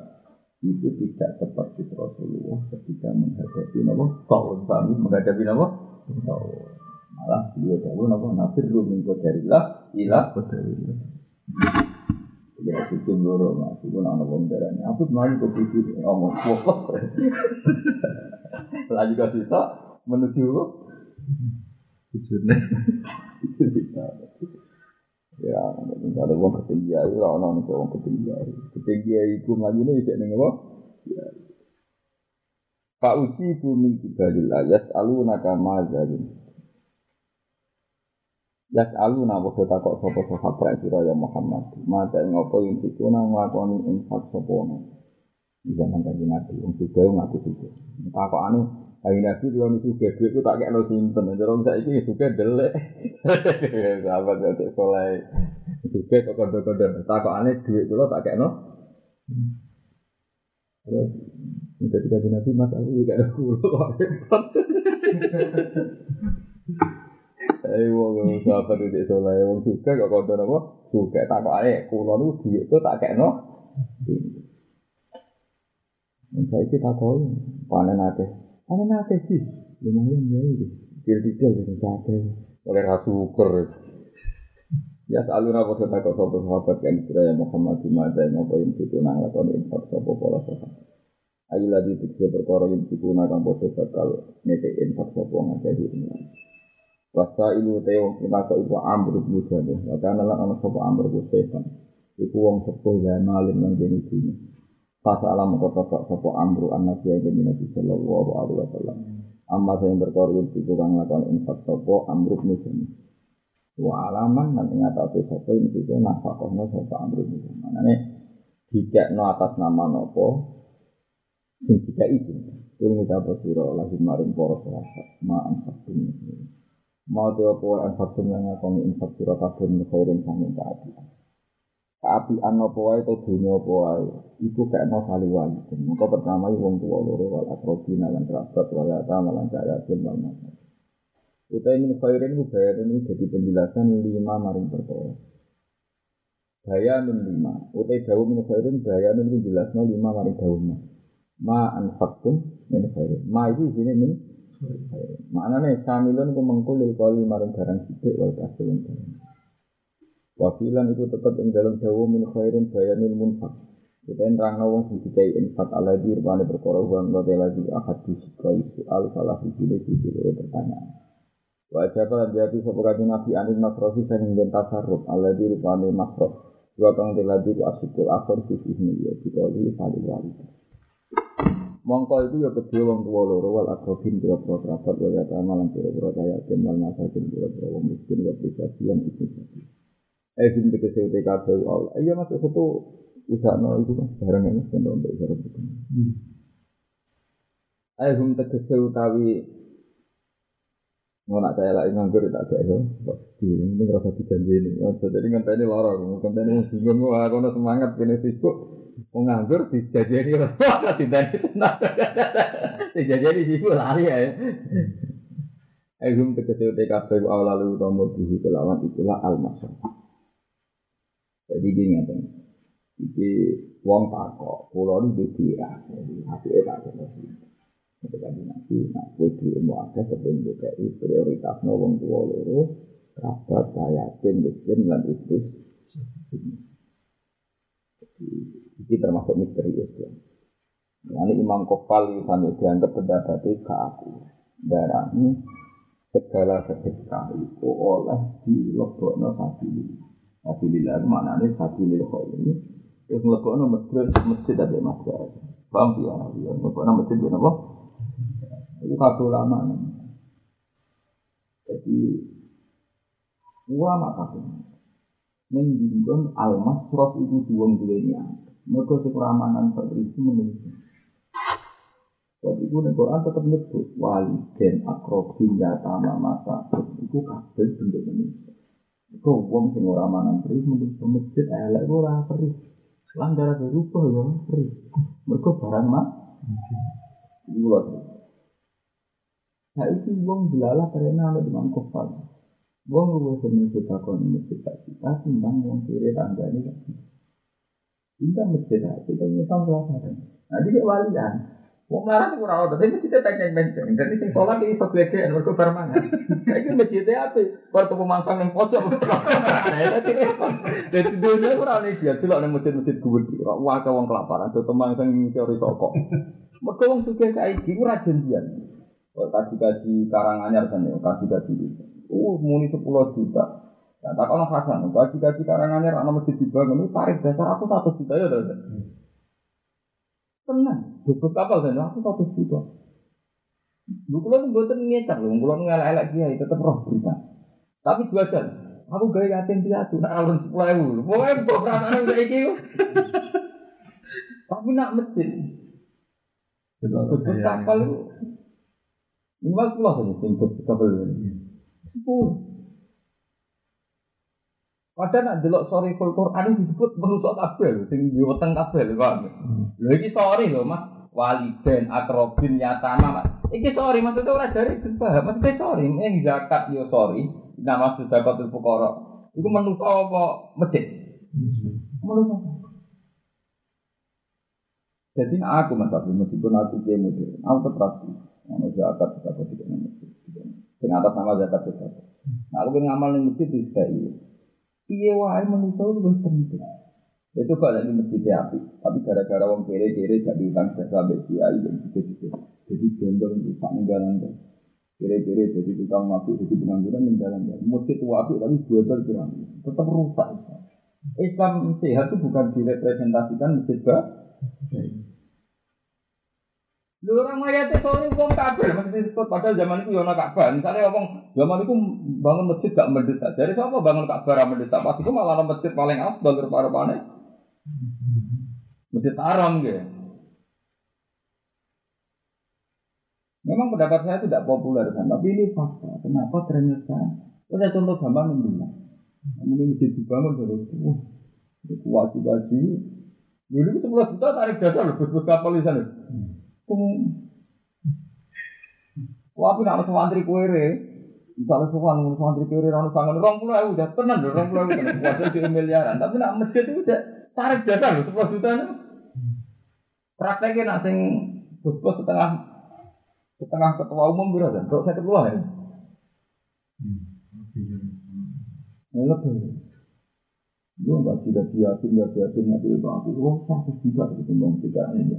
itu tidak seperti Rasulullah ketika menghadapi nama tahun kami menghadapi nama tahun malah beliau jauh nama nafir rumin kodarillah ilah kodarillah ya itu loro mas. Itu nama pemberani aku kemarin kok itu ngomong wah lagi gak bisa menuju Tujuannya. Ya, ada wong ketinggi ayu, ora ono nek wong ketinggi ayu. Ketinggi ayu iku mlajune isih ning apa? Ya. Pak uji bumi kibadil ayat alu nakama zalim. Yas alu na bodo takok sopo sahabat sira ya Muhammad. Mata ing apa ing sikuna nglakoni infak sapa Di zaman kanjeng Nabi, wong juga ngaku juga. Takokane Ayo nabi kalau nuju gede itu tak kayak lo simpen. Jadi saya ini juga delek. Sahabat ya cek. Juga kok kode kode. Tak aneh duit itu tak no. Terus minta dikasih nabi mas aku juga ada kulo. Eh wong sahabat itu soleh. Wong juga kok kode apa? Juga tak aneh kulo itu duit itu tak no. Saya kita tahu panen aja. Ada nate sih, lumayan ya itu. Kira-kira gitu nate. Oleh rasukur. Ya selalu napa kita kok sopo sahabat yang kira yang Muhammad di mata yang apa yang itu nang lakon infak sopo pola sahabat. Ayo lagi tikse perkara yang itu nang bodoh bakal nete infak sopo ngake di. Wasa ilu teo kita kok ibu amr ibu jadi. Karena lah anak sopo amr ibu setan. Iku wong sepuh ya malim nang jenis ini. Pas alam kota kok sopo amru anak ya jadi nabi sallallahu alaihi wasallam. Amma saya berkorban itu kurang lakukan infak sopo amru musim. Wa alaman nanti ngatasi sopo ini itu nafakohnya sopo amru musim. Mana nih jika no atas nama nopo, sing jika itu. Turun kita bersiro lagi maring poros rasa ma infak ini. Mau teopo infak yang ngakoni infak siro kabeh khairin sanging keadilan. Keapian apa wae to dunya apa wae? Iku kekno kali wae mengko pertama wong tuwa loro wal akrobina lan kerabat wal yata lan kaya wal masa Utai ini khairin ku bayaran ini jadi penjelasan lima maring perkara. Bayanun lima. Utai dawu min khairin bayanun itu jelasnya lima maring dawu Ma anfaktum min khairin. Ma itu sini min khairin. Maknanya samilun ku mengkulil kali maring barang sidik wal kasilun barang Wafilan itu tetap yang dalam dawa min khairin bayanil munfak. Kita nerang nawang sing dikai infak ala di rupane perkara uang lote lagi akad disikai soal salah sisi di sisi pertanyaan. Wajah kalau dia sopo kaji nabi anin makrofi ingin tasarruf ala di rupane makrof. Dua kang teladi ku asyikul akhir sisi ini ya dikoli saling wali. Mongko itu ya kedua wong tua loro wal akrobin kira kerabat wal yata malam kira kira kaya wal masakin kira wong miskin wal bisa sian itu. Eh sing tegese TKB Allah. Iya masuk satu usaha no itu mas barang ini kan untuk usaha itu. Eh hum tegese utawi mau nak saya lagi nganggur tak ada itu. Ini ini rasa dijanji ini. Jadi ngenteni lara, ngenteni bingung wah kono semangat kene sibuk. Wong nganggur dijajani ora ditani tenan. Dijajani sibuk lari ya. Ehum tegese TKB awal lalu utama bihi kelawan itulah al-masal. Gini ngeten. Iki wong takok, kula nu duwe ya. Apike tak kene. Ketika nanti, nah, kue duwe mau ada kepengen DKI prioritas wong tua loro, kerabat, yatim, miskin, dan itu. Jadi, ini termasuk misteri Islam. Ini Imam Kofal itu dianggap pendapatnya ke aku. Darahnya segala sedekah itu oleh dilebokno sabilillah. Sabilillah itu maknanya sabilillah ini. Terus melebokno masjid, masjid ada masjid. Paham ya? Melebokno masjid itu apa? Itu kabel lama. Jadi ulama kabel. Mendinggon al-masrof itu duwong duwenya. Mereka sekuramanan seperti itu menunggu. Sebab itu nih Quran tetap nyebut wali dan akrobin yatama masa itu kabel bentuk manusia. Itu wong sing ora mangan terus menunggu masjid elek ora terus. Lan darah berubah ya terus. Mereka barang mah. Iku. Nah itu wong belalah karena ada dengan kofal. Wong gue seneng nih masjid tak kita timbang wong kiri tangga ini. Kita masjid kita nyetang pelajaran. Nah jadi walian. Wong marah tuh kurang ada, tapi kita tanya menceng. Jadi sing sholat ini gede, mereka bermangan. Ini masjidnya apa? Baru tuh pemangsang yang pojok. Jadi dunia kurang nih dia, tidak ada masjid-masjid gue. Wah, wong kelaparan, tuh pemangsang yang teori toko. Mereka wong suka kayak gitu, janjian. Oh, kasih-kasih karanganyar kan ya, kasih-kasih itu. Uh, muni 10 juta. Nah, tak kalau kerasan, kasih-kasih karanganyar, anak masjid dibangun, itu tarif dasar aku satu juta ya, Tenang, bubut kapal dan aku satu juta. Lu kulo tuh buatan ngecar loh, kulo ngelak-elak kiai tetap roh berita. Tapi dua jam, aku gaya yatim piatu, nak alun sepuluh ribu. Pokoknya kok perasaan udah iki. Tapi nak masjid. Bubut kapal itu. Lima puluh saja bubut kapal itu. Sepuluh. Padahal nak delok sorry full Quran disebut menusuk kabel, sing diweteng kabel kok. Lho iki sorry lho Mas, waliden akrobin yatama Mas. Iki sorry maksudnya ora dari paham, maksudnya sorry, yang zakat yo sorry, nama zakatul fuqara. Iku menusuk apa masjid? Menusuk. Jadi aku mas Abdul meskipun aku dia modern, aku tetap Ono zakat zakat tidak masjid. Sing atas nama zakat zakat. Nah, aku pengen ngamal ning masjid di Iya wae manusia itu lebih penting. Itu kalau lagi masjid api, tapi gara-gara wong kere-kere gak diutang jasa sampai kiai dan gitu-gitu. Jadi gendong rusak ninggalan kan. Kere-kere jadi tukang mabuk, jadi pengangguran ninggalan kan. Masjid tua api tapi dua berkurang, tetap rusak. Islam sehat itu bukan direpresentasikan masjid bah. Lu orang mayatnya soalnya wong kabel, masih disebut padahal zaman itu yana Ka'bah. Misalnya ngomong zaman itu bangun masjid gak mendesak. Jadi siapa bangun Ka'bah ra mendesak? Pas itu malah masjid paling afdal mana? Masjid haram gitu. Memang pendapat saya tidak populer kan, tapi ini fakta. Kenapa ternyata? Ada contoh gambar membilang. Ini masjid dibangun terus, wah, kuat gaji. Dulu itu sebelas juta tarik dasar, bus-bus kapal di sana. Wah, aku nak santri kuere. Misalnya sowan ngurus santri kuere ora sangen 20 ewu udah tenan lho 20 ewu kan kuasa di miliaran. Tapi nak masjid itu udah tarik dasar lho 10 juta itu. Prakteknya nak sing bos setengah setengah ketua umum berapa? Kok saya ketua ya? Lebih. Yo nggak tidak yakin, nggak yakin nanti itu aku oh satu juta itu ngomong tidak ini.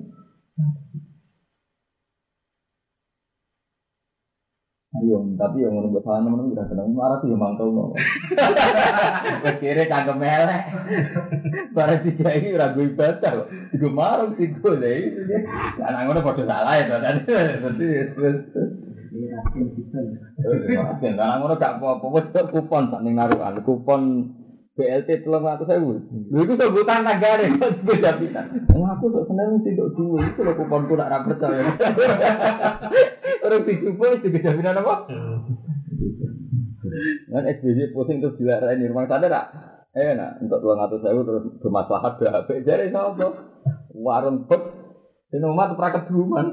Tapi yang menurut saya teman udah kenal marah yang mantau mau. Kira cangkem melek. Barang tiga ini ragu ibadah, juga marah sih gue deh. Anak ngono pada salah ya, tadi. Karena anak ngono gak apa-apa, kupon sak ning narukan, kupon BLT telung ratus ribu. Lu itu sebutan negara, kok beda. Wah aku sok seneng dok dua itu lo kupon ku nak ra percaya. Orang dicoba itu jaminan apa? Kan SBY pusing terus dilarai di rumah sana tak? Eh nak untuk telung ratus ribu terus bermaslahat BHP. Jadi apa? Warung pet, ini umat perakat duluan.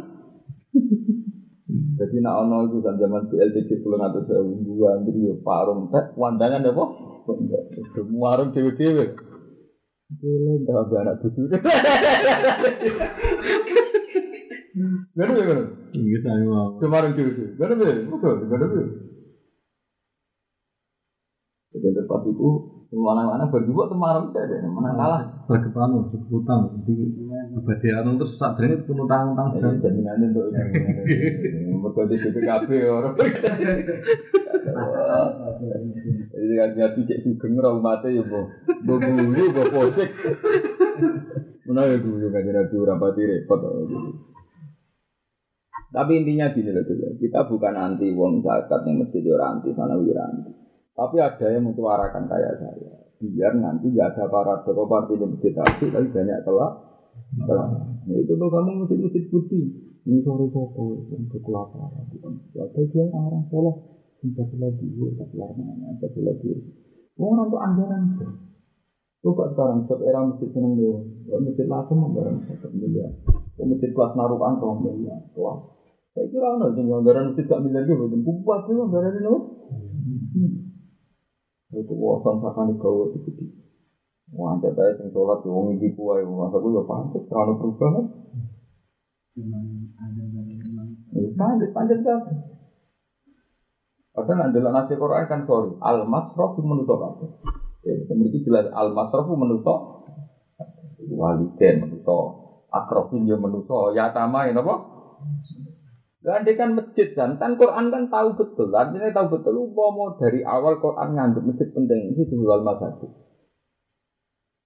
Jadi nak ono itu kan zaman BLT telung ratus ribu dua andri parum pet, wandangan apa? Semua orang dewe-dewe. Gak ada anak ada, gak ada. Iya saya mau. Kemarin dewe-dewe. Gak ada, gak ada. Gak ada, Jadi tempat itu, anak-anak berdua kemarin saya deh, mana kalah. Lagi panu, utang. Jadi abadi anu terus saat ini pun utang utang. Jadi jaminan untuk di BPKB orang. Jadi kan cek sugeng ora umate ya mbok. Mbok guru, mbok posik. Menawa ya guru kan nabi ora pati repot. Tapi intinya gini loh kita bukan anti wong zakat yang mesti ora anti sana anti. Tapi ada yang menyuarakan kayak saya. Biar nanti gak ada para partai yang masjid tapi tapi banyak telah telah. Ya itu loh kamu mesti mesti putih. Ini sore sopo yang kekelaparan. Ada dia orang soleh Bisa lagi, bisa lagi, bisa lagi. Orang tuh anggaran. Coba sekarang, setiap era masjid seneng dia. Kalau masjid langsung anggaran satu miliar. Kalau masjid kelas naruhan kalau miliar. Wah, saya kira ada yang anggaran masjid gak miliar juga. Kupas itu anggaran itu. Itu wawasan sakan di kau itu gede. Wah, ada saya yang sholat di wong ibu kuai. Masa gue ya pantas, terlalu perubahan. Pantas, pantas kan. Padahal nanti nasi Quran kan sorry, al masrof menutup apa? Ya, memiliki jelas al masrof menutup waliden menutup akrofin yang menutup ya tama ini apa? Dan kan masjid kan, kan Quran kan tahu betul, artinya tahu betul. mau dari awal Quran nganggap masjid penting ini jual masjid.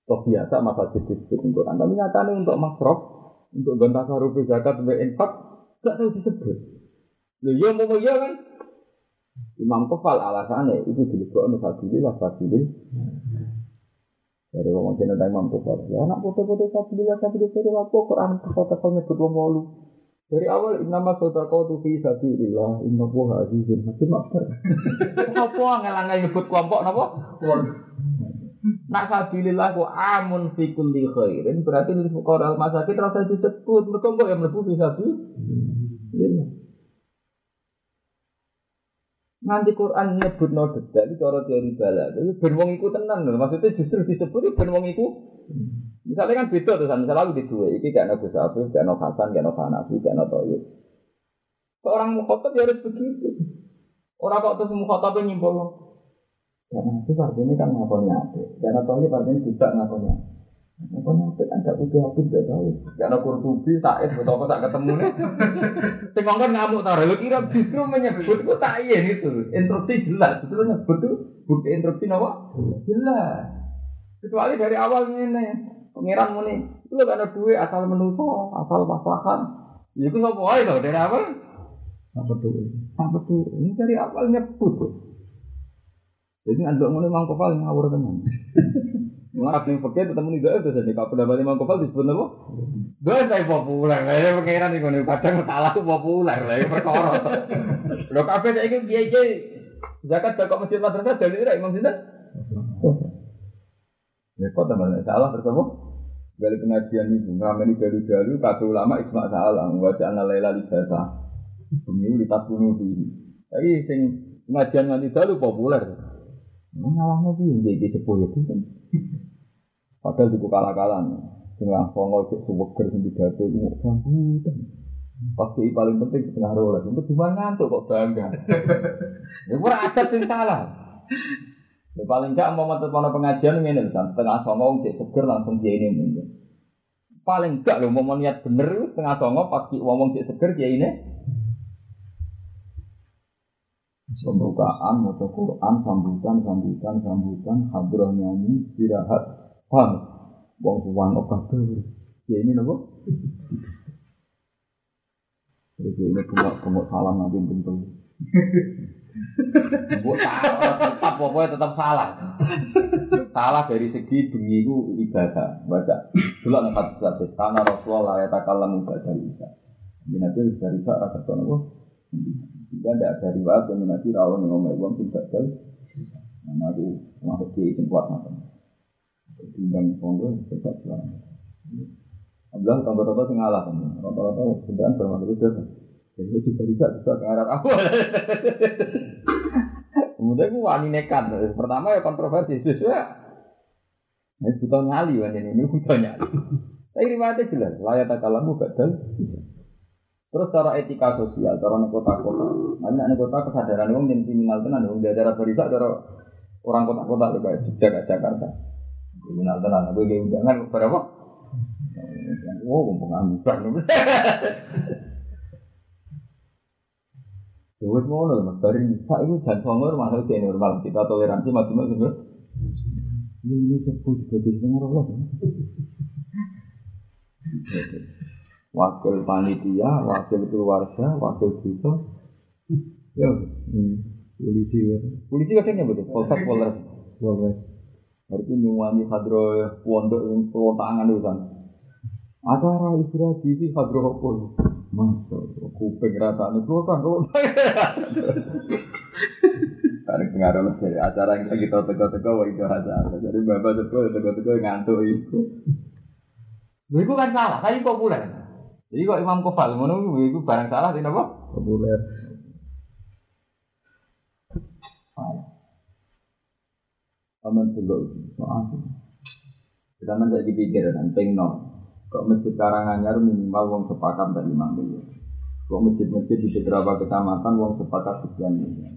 Toh biasa masjid disebut di Quran, tapi nyatanya untuk masrof, untuk gantah sarupi zakat, untuk infak, gak tahu disebut. Loh, ya mau ya kan, Imam Kefal alasannya itu dilebokno sabilillah sabilil. Dari wong jeneng Imam Kefal. Ya anak foto-foto sabilillah sabilillah dari apa Quran kata-kata nyebut wong walu. Dari awal nama kau tuh fi sabilillah inna huwa azizun hakim akbar. Apa ngelangai nyebut kelompok napa? Nak sabilillah ku amun fi kulli khairin berarti lil fuqara masakin rasa disebut mergo kok yang mlebu fi sabilillah. Nanti Quran nyebut no detail cara teori bala. Jadi ben wong iku tenan. Maksudnya justru disebut ben wong iku. Misalnya kan beda tuh, misalnya aku di dua, ini kayak Nabi Sa'afif, kayak Nabi Hasan, kayak Nabi Hanafi, kayak Nabi Toyib. Seorang mukhotob ya harus begitu. Orang kok terus mukhotob nyimpul. Karena itu artinya kan ngakonnya ada. Karena Toyib artinya tidak ngakonnya ada. Apa nyampe kan gak butuh aku gak tahu. Karena kurtubi Said betul apa tak ketemu nih. Sing ngomong ngamuk taruh. Lu kira justru menyebut itu tak iya itu. Interupsi jelas. Itu nyebut tuh bukti interupsi apa? Jelas. Kecuali dari awal ini pangeran muni. Itu lo ada duit asal menuso, asal maslahan. Ya itu nggak boleh loh dari awal. Apa tuh? Apa tuh? Ini dari awal nyebut. Jadi andok mulai mangkopal ngawur teman. Ngarap nih pakai ketemu nih gak ada nih kalau pendapat Imam Kofal disebut apa? Gak saya populer, saya pengiran nih kalau kadang salah tuh populer lah, perkara. Lo kafe saya ini dia aja zakat zakat masjid madrasah dari ini Imam Sinten. Ya kok teman salah bersama? Dari pengajian itu, ngamini galu-galu, kata ulama isma salah, wajah anak lela libasa. Pemilu di tas bunuh diri. Tapi sing pengajian nganti dalu populer. Ngalahnya sih, jadi sepuh ya Padahal di kalah-kalah Setengah pongol cek suweger sing pidato iku sambutan. Pasti paling penting setengah rolas. Untuk cuma ngantuk kok bangga. Ya ora adat sing salah. Ya, paling enggak mau metu pono pengajian ngene lho, San. setengah songo cek seger langsung dia ini mundur. Paling enggak lho mau niat bener itu setengah songo pas ki wong cek seger dia ini pembukaan, moto Quran, sambutan, sambutan, sambutan, hadroh nyanyi, istirahat, paham? Wong tuan obat tuh, ya ini nopo. Terus ini kemuk kemuk salam nanti bentuk. Buat tetap pokoknya tetap salah. salah dari segi bengi itu ibadah. Baca dulu nih kata satu. Karena Rasulullah ya takalam ibadah bisa. Ini nanti bisa bisa rasa tuh nopo. Jika tidak ada riwayat yang nanti rawon yang ngomong uang tidak jauh. Nah aku masuk di kuat macam. Timbang pondok tetap selamat. Abdullah tambah-tambah sing ngalah kan. Rata-rata sudah bermakna itu jadi itu juga bisa bisa ke arah aku. Kemudian aku wani nekat. Pertama ya kontroversi sesuai. Ini butuh nyali kan ini, ini butuh nyali. Tapi riwayatnya jelas, layak tak kalamu badal. Terus cara etika sosial, cara nih kota-kota. Nanti nih kota kesadaran orang yang kriminal tenan, orang daerah berita, cara orang kota-kota juga Jogja Jakarta. Kriminal tenan, gue gak undangan berapa? Wow, pengangguran. Ya wis ngono Mas, dari bisa itu jan songo masuk ke normal. Kita toleransi maksimal sebenarnya. Ini sebut juga di. Wakil panitia, wakil keluarga, wakil desa. Ya, polisi ya. Polisi katanya betul, polsek polres. Polres. Hari ini nyuwani hadro pondok yang pelontangan itu kan. Acara istirahat di hadro apa? Masa kuping rasane klotan klotan. Bareng pengaruh lah acara yang kita teko-teko wah itu acara. Jadi bapak teko teko-teko ngantuk itu. Lha iku kan salah, tapi populer. Jadi kok Imam Kofal ngono iku barang salah tidak apa? Populer. Aman dulu soal. Kita menjadi dipikir dan pengen Kok masjid Karanganyar minimal wong sepakat dari lima miliar. Kok masjid-masjid di beberapa kecamatan wong sepakat sekian miliar.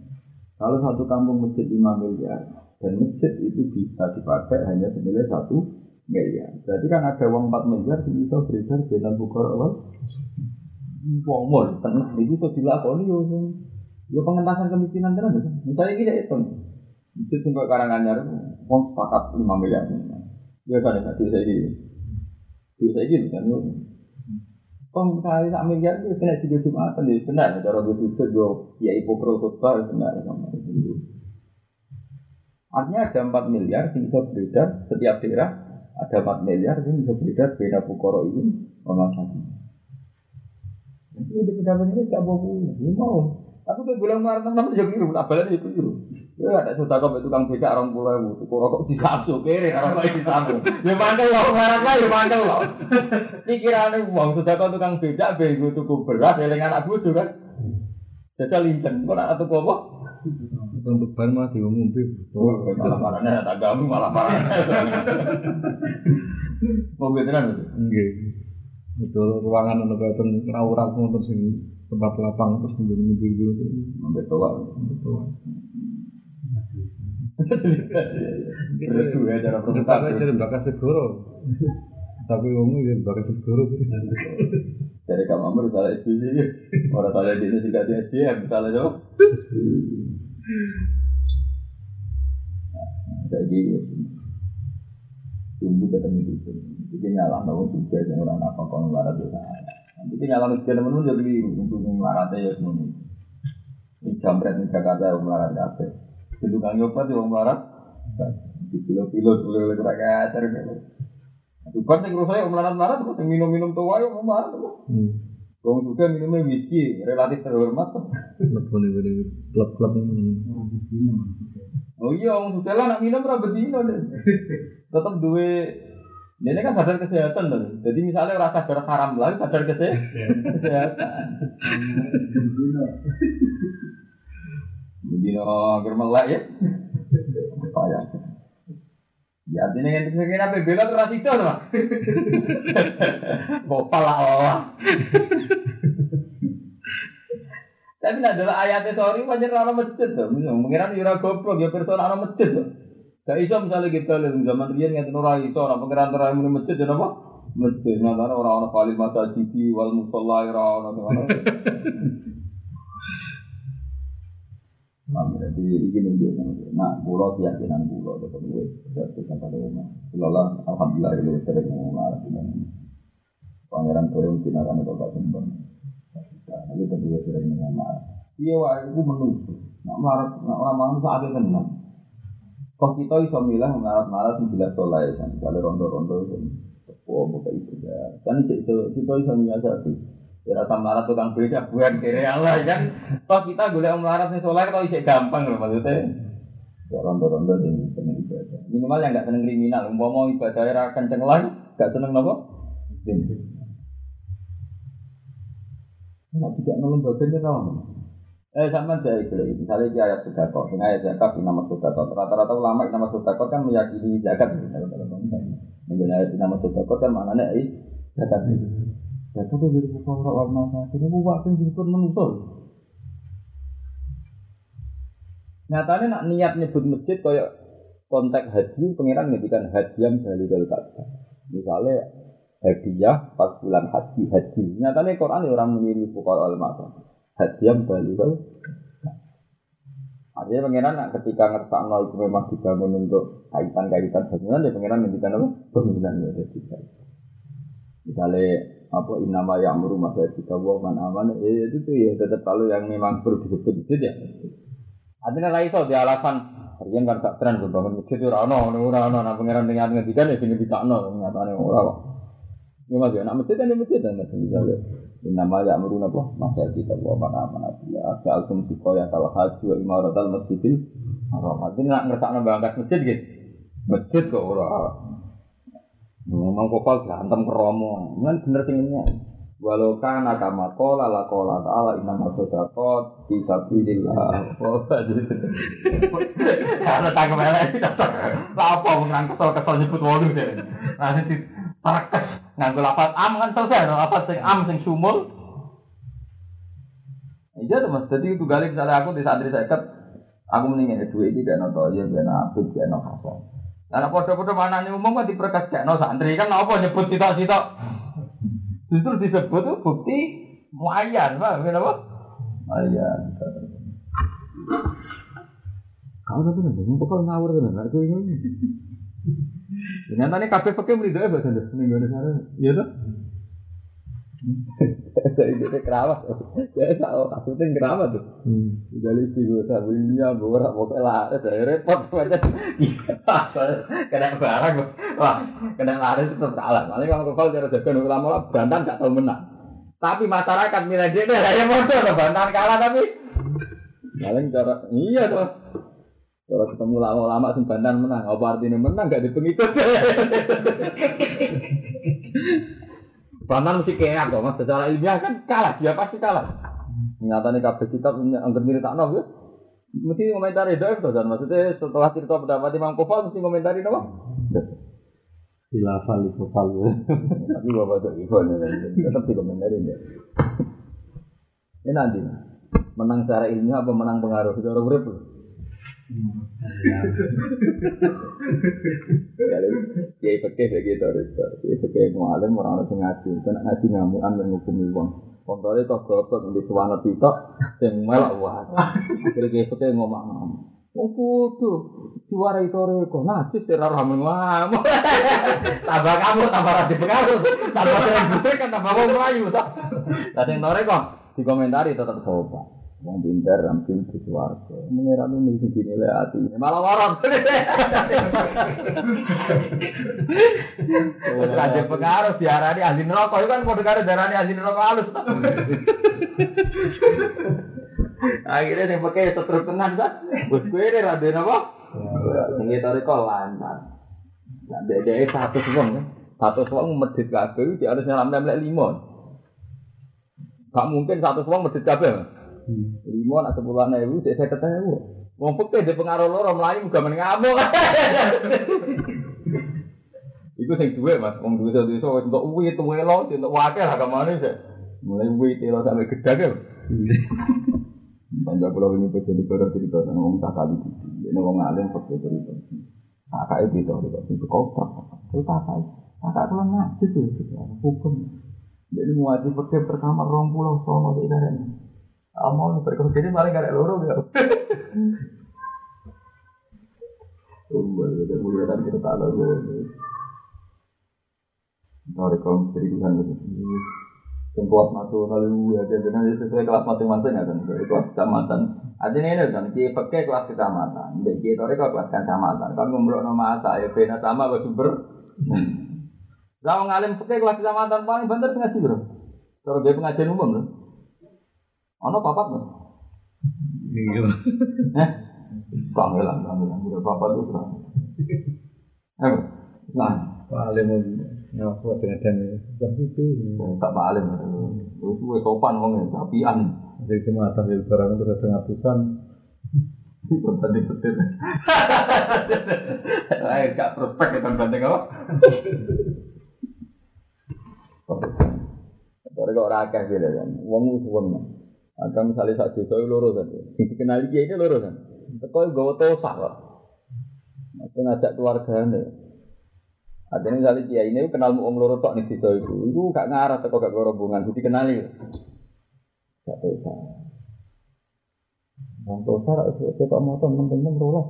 Kalau satu kampung masjid lima miliar dan masjid itu bisa dipakai hanya senilai satu miliar. Berarti kan ada uang empat miliar yang bisa beredar dengan bukor awal. Wong mul tenang itu tuh dilakoni yo. Yo pengentasan kemiskinan tenan Misalnya kita hitung. Masjid sing Karanganyar wong sepakat lima miliar. Ya kan ya, saya gini. Bisa gitu kan yo. Peng kali sak miliar itu kena tiga jumatan jadi benar. Cara gue itu gue ya ibu protokol benar sama itu. Artinya ada 4 miliar yang bisa beredar setiap daerah ada 4 miliar yang bisa beredar beda pukoro ini rumah sakit. Jadi di pejabat ini tidak mau punya, mau. Aku tuh bilang marah teman jadi biru, abalnya itu biru. Ya ada sudah kau tukang becak orang pulau itu, kok rokok di kapsul kiri, orang lain di sambung. Ya mandel loh, ngarang lah, ya mandel loh. Pikirannya uang sudah kau tukang becak, bego tuku beras, eling anak bucu kan. Jajal lincen, kok nak tuku apa? Untuk ban mah diumumkan. Oh, malah parahnya, tak gamu malah parahnya. Mau beneran itu? Nggih. Betul ruangan untuk kayak rawuran terus sing tempat lapang terus menjadi mobil gitu. Sampai tua. Betul. Redu ya cara Tapi presentasi. jadi bakas segoro. Tapi ngomong jadi bakas segoro. Dari kamu amur salah SBY ya. Orang salah di ini juga di SBY, salah jawab. Kayak gitu. Tunggu ketemu itu. Jadi nyala tahu juga yang orang apa kalau melarat itu Nanti nyala nih temen-temen jadi untuk melaratnya ya semua. Ini jambret di Jakarta yang melarat kafe. Itu kan nyoba di orang melarat. Di pilot-pilot boleh oleh kurang ajar gitu. Bukan yang saya melarat-melarat, kok yang minum-minum tua ya melarat. Hmm. Wong juga minumnya whisky, relatif terhormat. Klub-klub ini. Oh iya, wong sudah lah nak minum berapa dino deh. Tetap duwe ini kan sadar kesehatan tuh. Jadi misalnya rasa darah haram lagi sadar kesehatan. Begini agar melek ya. Apa ya? Ya artinya yang dikira apa bela terus itu lah. Bopal lah Allah. Tapi nak adalah ayatnya sorry wajar orang masjid tuh. Mengira yura goblok ya persona orang masjid tuh. Gak iso misalnya kita lihat zaman rian nggak ora iso orang pengiran terakhir muni masjid jadi apa? Masjid. Nah, karena orang-orang paling masa jidi wal musola ora orang Nah, ini nunjuk Nah, pulau keyakinan pulau tetap gue jatuh sampai rumah. Pulau alhamdulillah itu sering ngomong arah. Pangeran Korea mungkin akan itu gak sembang. Tapi tetap gue sering ngomong. Iya, wah, itu menunggu. Nak melarat, nak mau saat itu tenang. Kok kita bisa milah melarat-melarat yang jelas soleh kan? Kalau rondo-rondo itu, oh, bukan itu ya. Kan itu kita bisa menyiasati. Ya rasa melarat tukang beda bukan kiri Allah kan. Toh kita boleh melarat nih soleh kalau isek gampang loh maksudnya. Ya rondo-rondo yang seneng ibadah. Minimal yang nggak seneng kriminal. Umpama ibadah era kenceng lagi, nggak seneng apa? Nah, tidak nolong bagiannya tau Eh sama saya itu, misalnya di ayat sudah kok, ini ayat zakat di nama sudah kok. Rata-rata ulama di nama sudah kok kan meyakini zakat. Menggunakan ayat di nama sudah kok kan maknanya eh zakat Zakat itu dari orang warna sakit, itu waktu yang disebut menusul. Nyatanya nak niat nyebut masjid kayak konteks haji, pengiran ngedikan hadiam dari Ka'bah. Misalnya hadiah pas bulan haji haji. Nyatanya Quran ya orang mengirim pukul al hadiam balikal Artinya pengiran nak ketika ngertakno itu memang dibangun untuk kaitan-kaitan bangunan ya pengiran ngendikan apa? Bangunan ya jadi Misalnya apa inama yang merumah saya kita wah mana mana eh itu tuh ya tetap kalau yang memang perlu disebut itu ya. Artinya lah itu di alasan Kalian kan tak tren bangun masjid itu rano, rano, nah pengiran dengan ngendikan ya sini bisa no, nyatanya orang. Ya mas ya, nak masjid kan ya masjid kan misalnya. Nama ya meruna apa? Masa kita bawa mana mana dia. Asal altum tiko yang salah haji wa imarat al masjidil haram. Artinya nak ngerasa nambah angkat masjid gitu. Masjid kok orang. Memang kopal berantem keromo. Kan bener tingginya. Walau kana kama kola la kola ta'ala inna masodakot Bisa pilihlah Karena tanggung elek Apa menang kesel-kesel nyebut waduh deh Nanti Parakes nganggo lafaz am kan selesai, lafaz sing am sing sumul. Iya tuh mas, jadi itu kali misalnya aku di santri seket, aku mendingin dua ini gak nonton ya, gak nafsu, gak nafsu. Karena podo-podo mana nih umum kan no santri kan apa nyebut cita-cita. Justru disebut tuh bukti muayyan, pak, kenapa? Muayyan. Kau udah benar, mau kok ngawur benar, aku ini. Ternyata nih kafe pakai beli doa bahasa Indonesia. Iya tuh. Saya itu keramat, saya tahu kasusnya keramat tuh. Jadi sih gue tahu ini ya gue orang mau kelar, saya repot aja. Kena barang, wah kena lari itu kalah. Malah kalau kau cara jaga nunggu lama bantan gak tahu menang. Tapi masyarakat milih dia, saya mau tuh bantan kalah tapi. Paling cara, iya tuh. Kalau ketemu lama-lama sing bantan menang, apa artinya menang gak di pengikut? bantan mesti kayak kok, mas. Secara ilmiah kan kalah, dia pasti kalah. Nyatanya kabeh kitab angker mirip tak ya. Mesti komentari itu tuh dan maksudnya setelah cerita pendapat Imam Kofal mesti komentari apa? Hilafal itu fal. Tapi bapak tuh Ivan tetap di komentari ya. Ini nanti menang secara ilmiah apa menang pengaruh secara urip? Ya itu kayak begitu, itu kayak mau alim orang orang ngaji, kena ngaji ngamuan dan ngukumi uang. Kontrolnya kok goblok di suwana titok, yang melak wah. Akhirnya kayak itu ngomong Oh kudu suara itu reko najis tidak ramen ngamuk. Tambah kamu tambah rasi pengaruh, tambah butek kan tambah mau melayu. Tapi yang kok dikomentari tetap sopan. Wong pinter ramping di suarga. Mengira lu sing dinilai hati ini malah waram. Wes aja pengaruh diarani ahli neraka itu kan padha karo diarani ahli neraka halus. Akhirnya yang pakai setruk tenan kan. Wes kowe ini ra dene apa? Sing tarik kok lancar. Nah, dede satu wong satu wong medit kabeh di harus nyelam lek limon. Gak mungkin satu wong medit kabeh. Lima nak sepuluh ewu, saya saya ketemu. Wong putih di pengaruh loro melayu juga mengamuk. Iku sing duwe mas, wong duwe duwe so untuk uwi itu welo, untuk wakil lah ke mana sih? Mulai uwi telo sampai gede kan. Panjang pulau ini bisa dibarat cerita sama wong tak kali ini wong alim pakai cerita. Kakak itu itu kok itu kotak. Itu kakak. Kakak kalau najis itu hukum. Jadi wajib pakai pertama rong pulau sono di daerah nih berkau jadi paling gak ada loro ya. Tunggu aja mulai dari kita tak lalu. Kaum istri Tuhan itu. Yang kelas nasional itu ya, jadi sesuai kelas masing-masing ya kan. Kelas kecamatan. Artinya ini kan, kita pakai kelas kecamatan. Jadi kita kelas kecamatan. Kan ngomong nama asa ya, beda sama bersumber. Kalau ngalim pakai kelas kecamatan paling banter ngaji bro. Kalau dia pengajian umum bro. Ono papat. Iya. Eh, kamelan, kamelan. Udah papat tuh bro. Eh. Nah, Paling mau ngaku dengan dan itu. tak balik. Itu gue sopan ngomongnya, tapian. Dari kematan dari barang itu ada ngatusan. Itu tadi betul. Ayo, gak prospek ya kan banding apa? Tapi kok akeh beda kan. Wong suwun. Ada misalnya sak desa loro kan. Dikenali kiai ini loro kan. Teko gawa tosak kok. Mesti ngajak keluargane. Ada misalnya kiai ini kenal wong loro tok ning desa iku. Iku gak ngarah teko gak rombongan, jadi kenali. Gak tosak. Wong tosak cetok motor temen-temen rolas.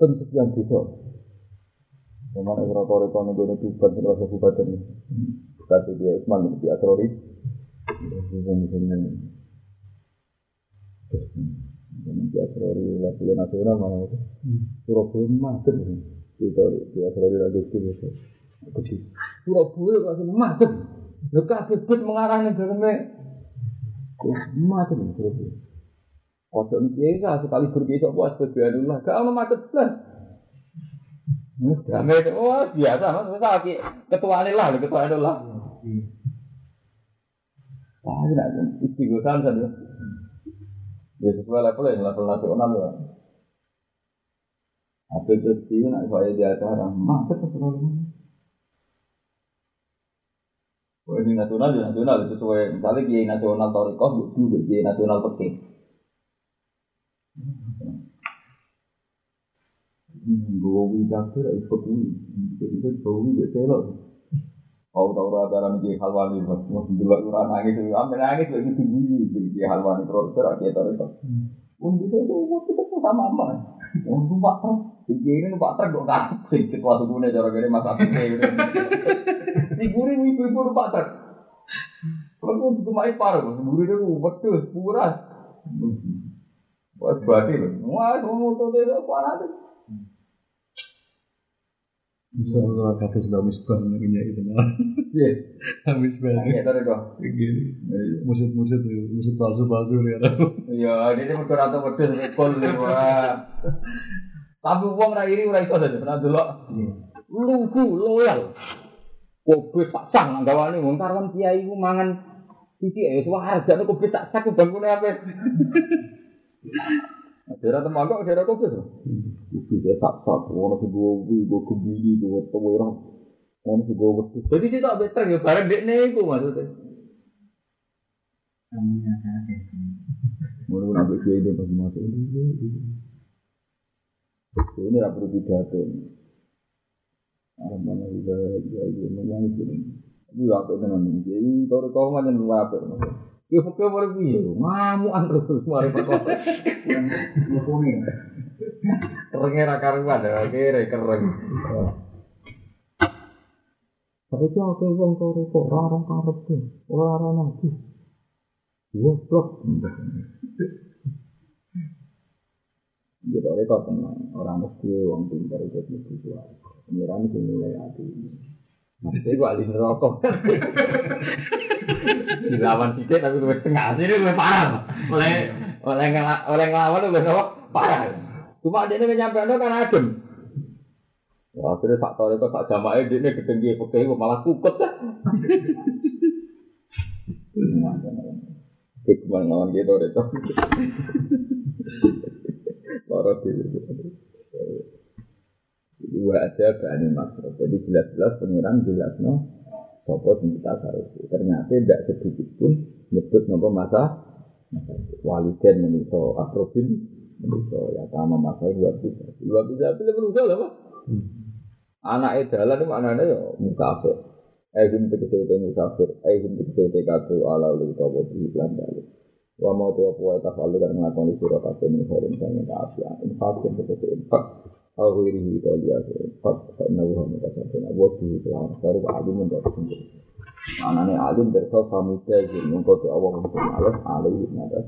Ten sekian desa. Memang ekor-ekor gue itu bukan terasa kabupaten ini. Kasih dia Level nasional malah itu. Surabaya macet Itu di Atrori lagi itu. Surabaya kasih macet. Lu kasih bus mengarahnya dalamnya. Macet Surabaya. Kocok ini sekali berbisa puas berbiadullah. Gak ada macet lah. Damai oh biasa, ketua ini lah, ketua ini lah. Wah, ini ada istigosan saja. Ya sesuai level ya, level nasional ya. Apa itu sih, nak saya di acara, masa keseluruhan. Oh, ini nasional, ya nasional, sesuai, misalnya kiai nasional Torikoh, juga kiai nasional peti. Gowi kafir itu kuwi. Jadi itu gowi gak Kau tahu rata rata nih halwani mas, mas dua kurang nangis itu, ambil nangis lagi tinggi, jadi halwani terus terus kita itu. Untuk itu waktu itu sama apa? Untuk numpak truk, jadi ini truk kok kan? Sedikit waktu punya cara gini masa itu. Diguri ibu-ibu numpak truk. Kalau itu main paruh, diguri itu betul, puras. Wah, berarti loh. Wah, mau tuh dia parah kalau kata sudah misbah ini itu nah. Iya. Misbah. Iya, tadi kok. Gini. Musuh-musuh musuh palsu-palsu ya. Iya, ini mesti rata wedhus rekol wah. Tapi wong ra iri ora iso saja, pernah delok. Lugu, loyal. Kobe tak sang gawane wong karwan kiai ku mangan iki ya warjane kobe tak sak bangkune ape. Daerah tembakau, daerah kopi tuh. Kopi tak sak, orang sebuah kopi, gue kebili, gue tawirah, orang sebuah kopi. Jadi dia tak better ya, barang dek nego maksudnya. Namanya ada Mau nabi dia pasti masuk. Ini tidak perlu pidato. Mana juga ya ya itu. Ini apa itu nanti? Jadi kalau kau macam apa? Ya pokoknya baru piye, ngamuan terus terus mari perkara. Ngomongin. Kerengnya ra karuan, akhirnya kereng. Tapi itu aku wong tore kok ora ora karep tuh, ora ora nabi. Goblok. Gitu oleh kok tenang, orang mesti wong pintar itu mesti kuat. Pengiran itu nilai hati. Maksudnya gue alih neraka. Dilawan titik tapi gue tengah sini gue parah. Oleh oleh oleh ngelawan gue apa? Parah. Cuma dia ini nyampe kan adem. Wah, akhirnya tak tahu itu tak jamaah dia ini dia pakai gue malah kukut kan. Hikmah lawan gitu itu. Loro diri. Dua aja bani makro. Jadi jelas-jelas pengiran jelas no. Sopo sing kita harus. Ternyata tidak sedikit pun nyebut nopo masa. Waliden menuso akrobin Manusia ya sama masa luar bisa. Luar bisa lebih manusia lah pak. Anak edalan itu maknanya ya musafir. Ehum tegese te musafir, ehum tegese te katu ala lu utawa di lan balik. Wa mau te apa ta falu kan nglakoni sira kabeh min horin sing kaafian. Infak yang tegese infak. Al ghairi itu dia infak fa inna wa ma tasabana wa fi al baru alim mendak sendiri. Anane alim alih alih nada.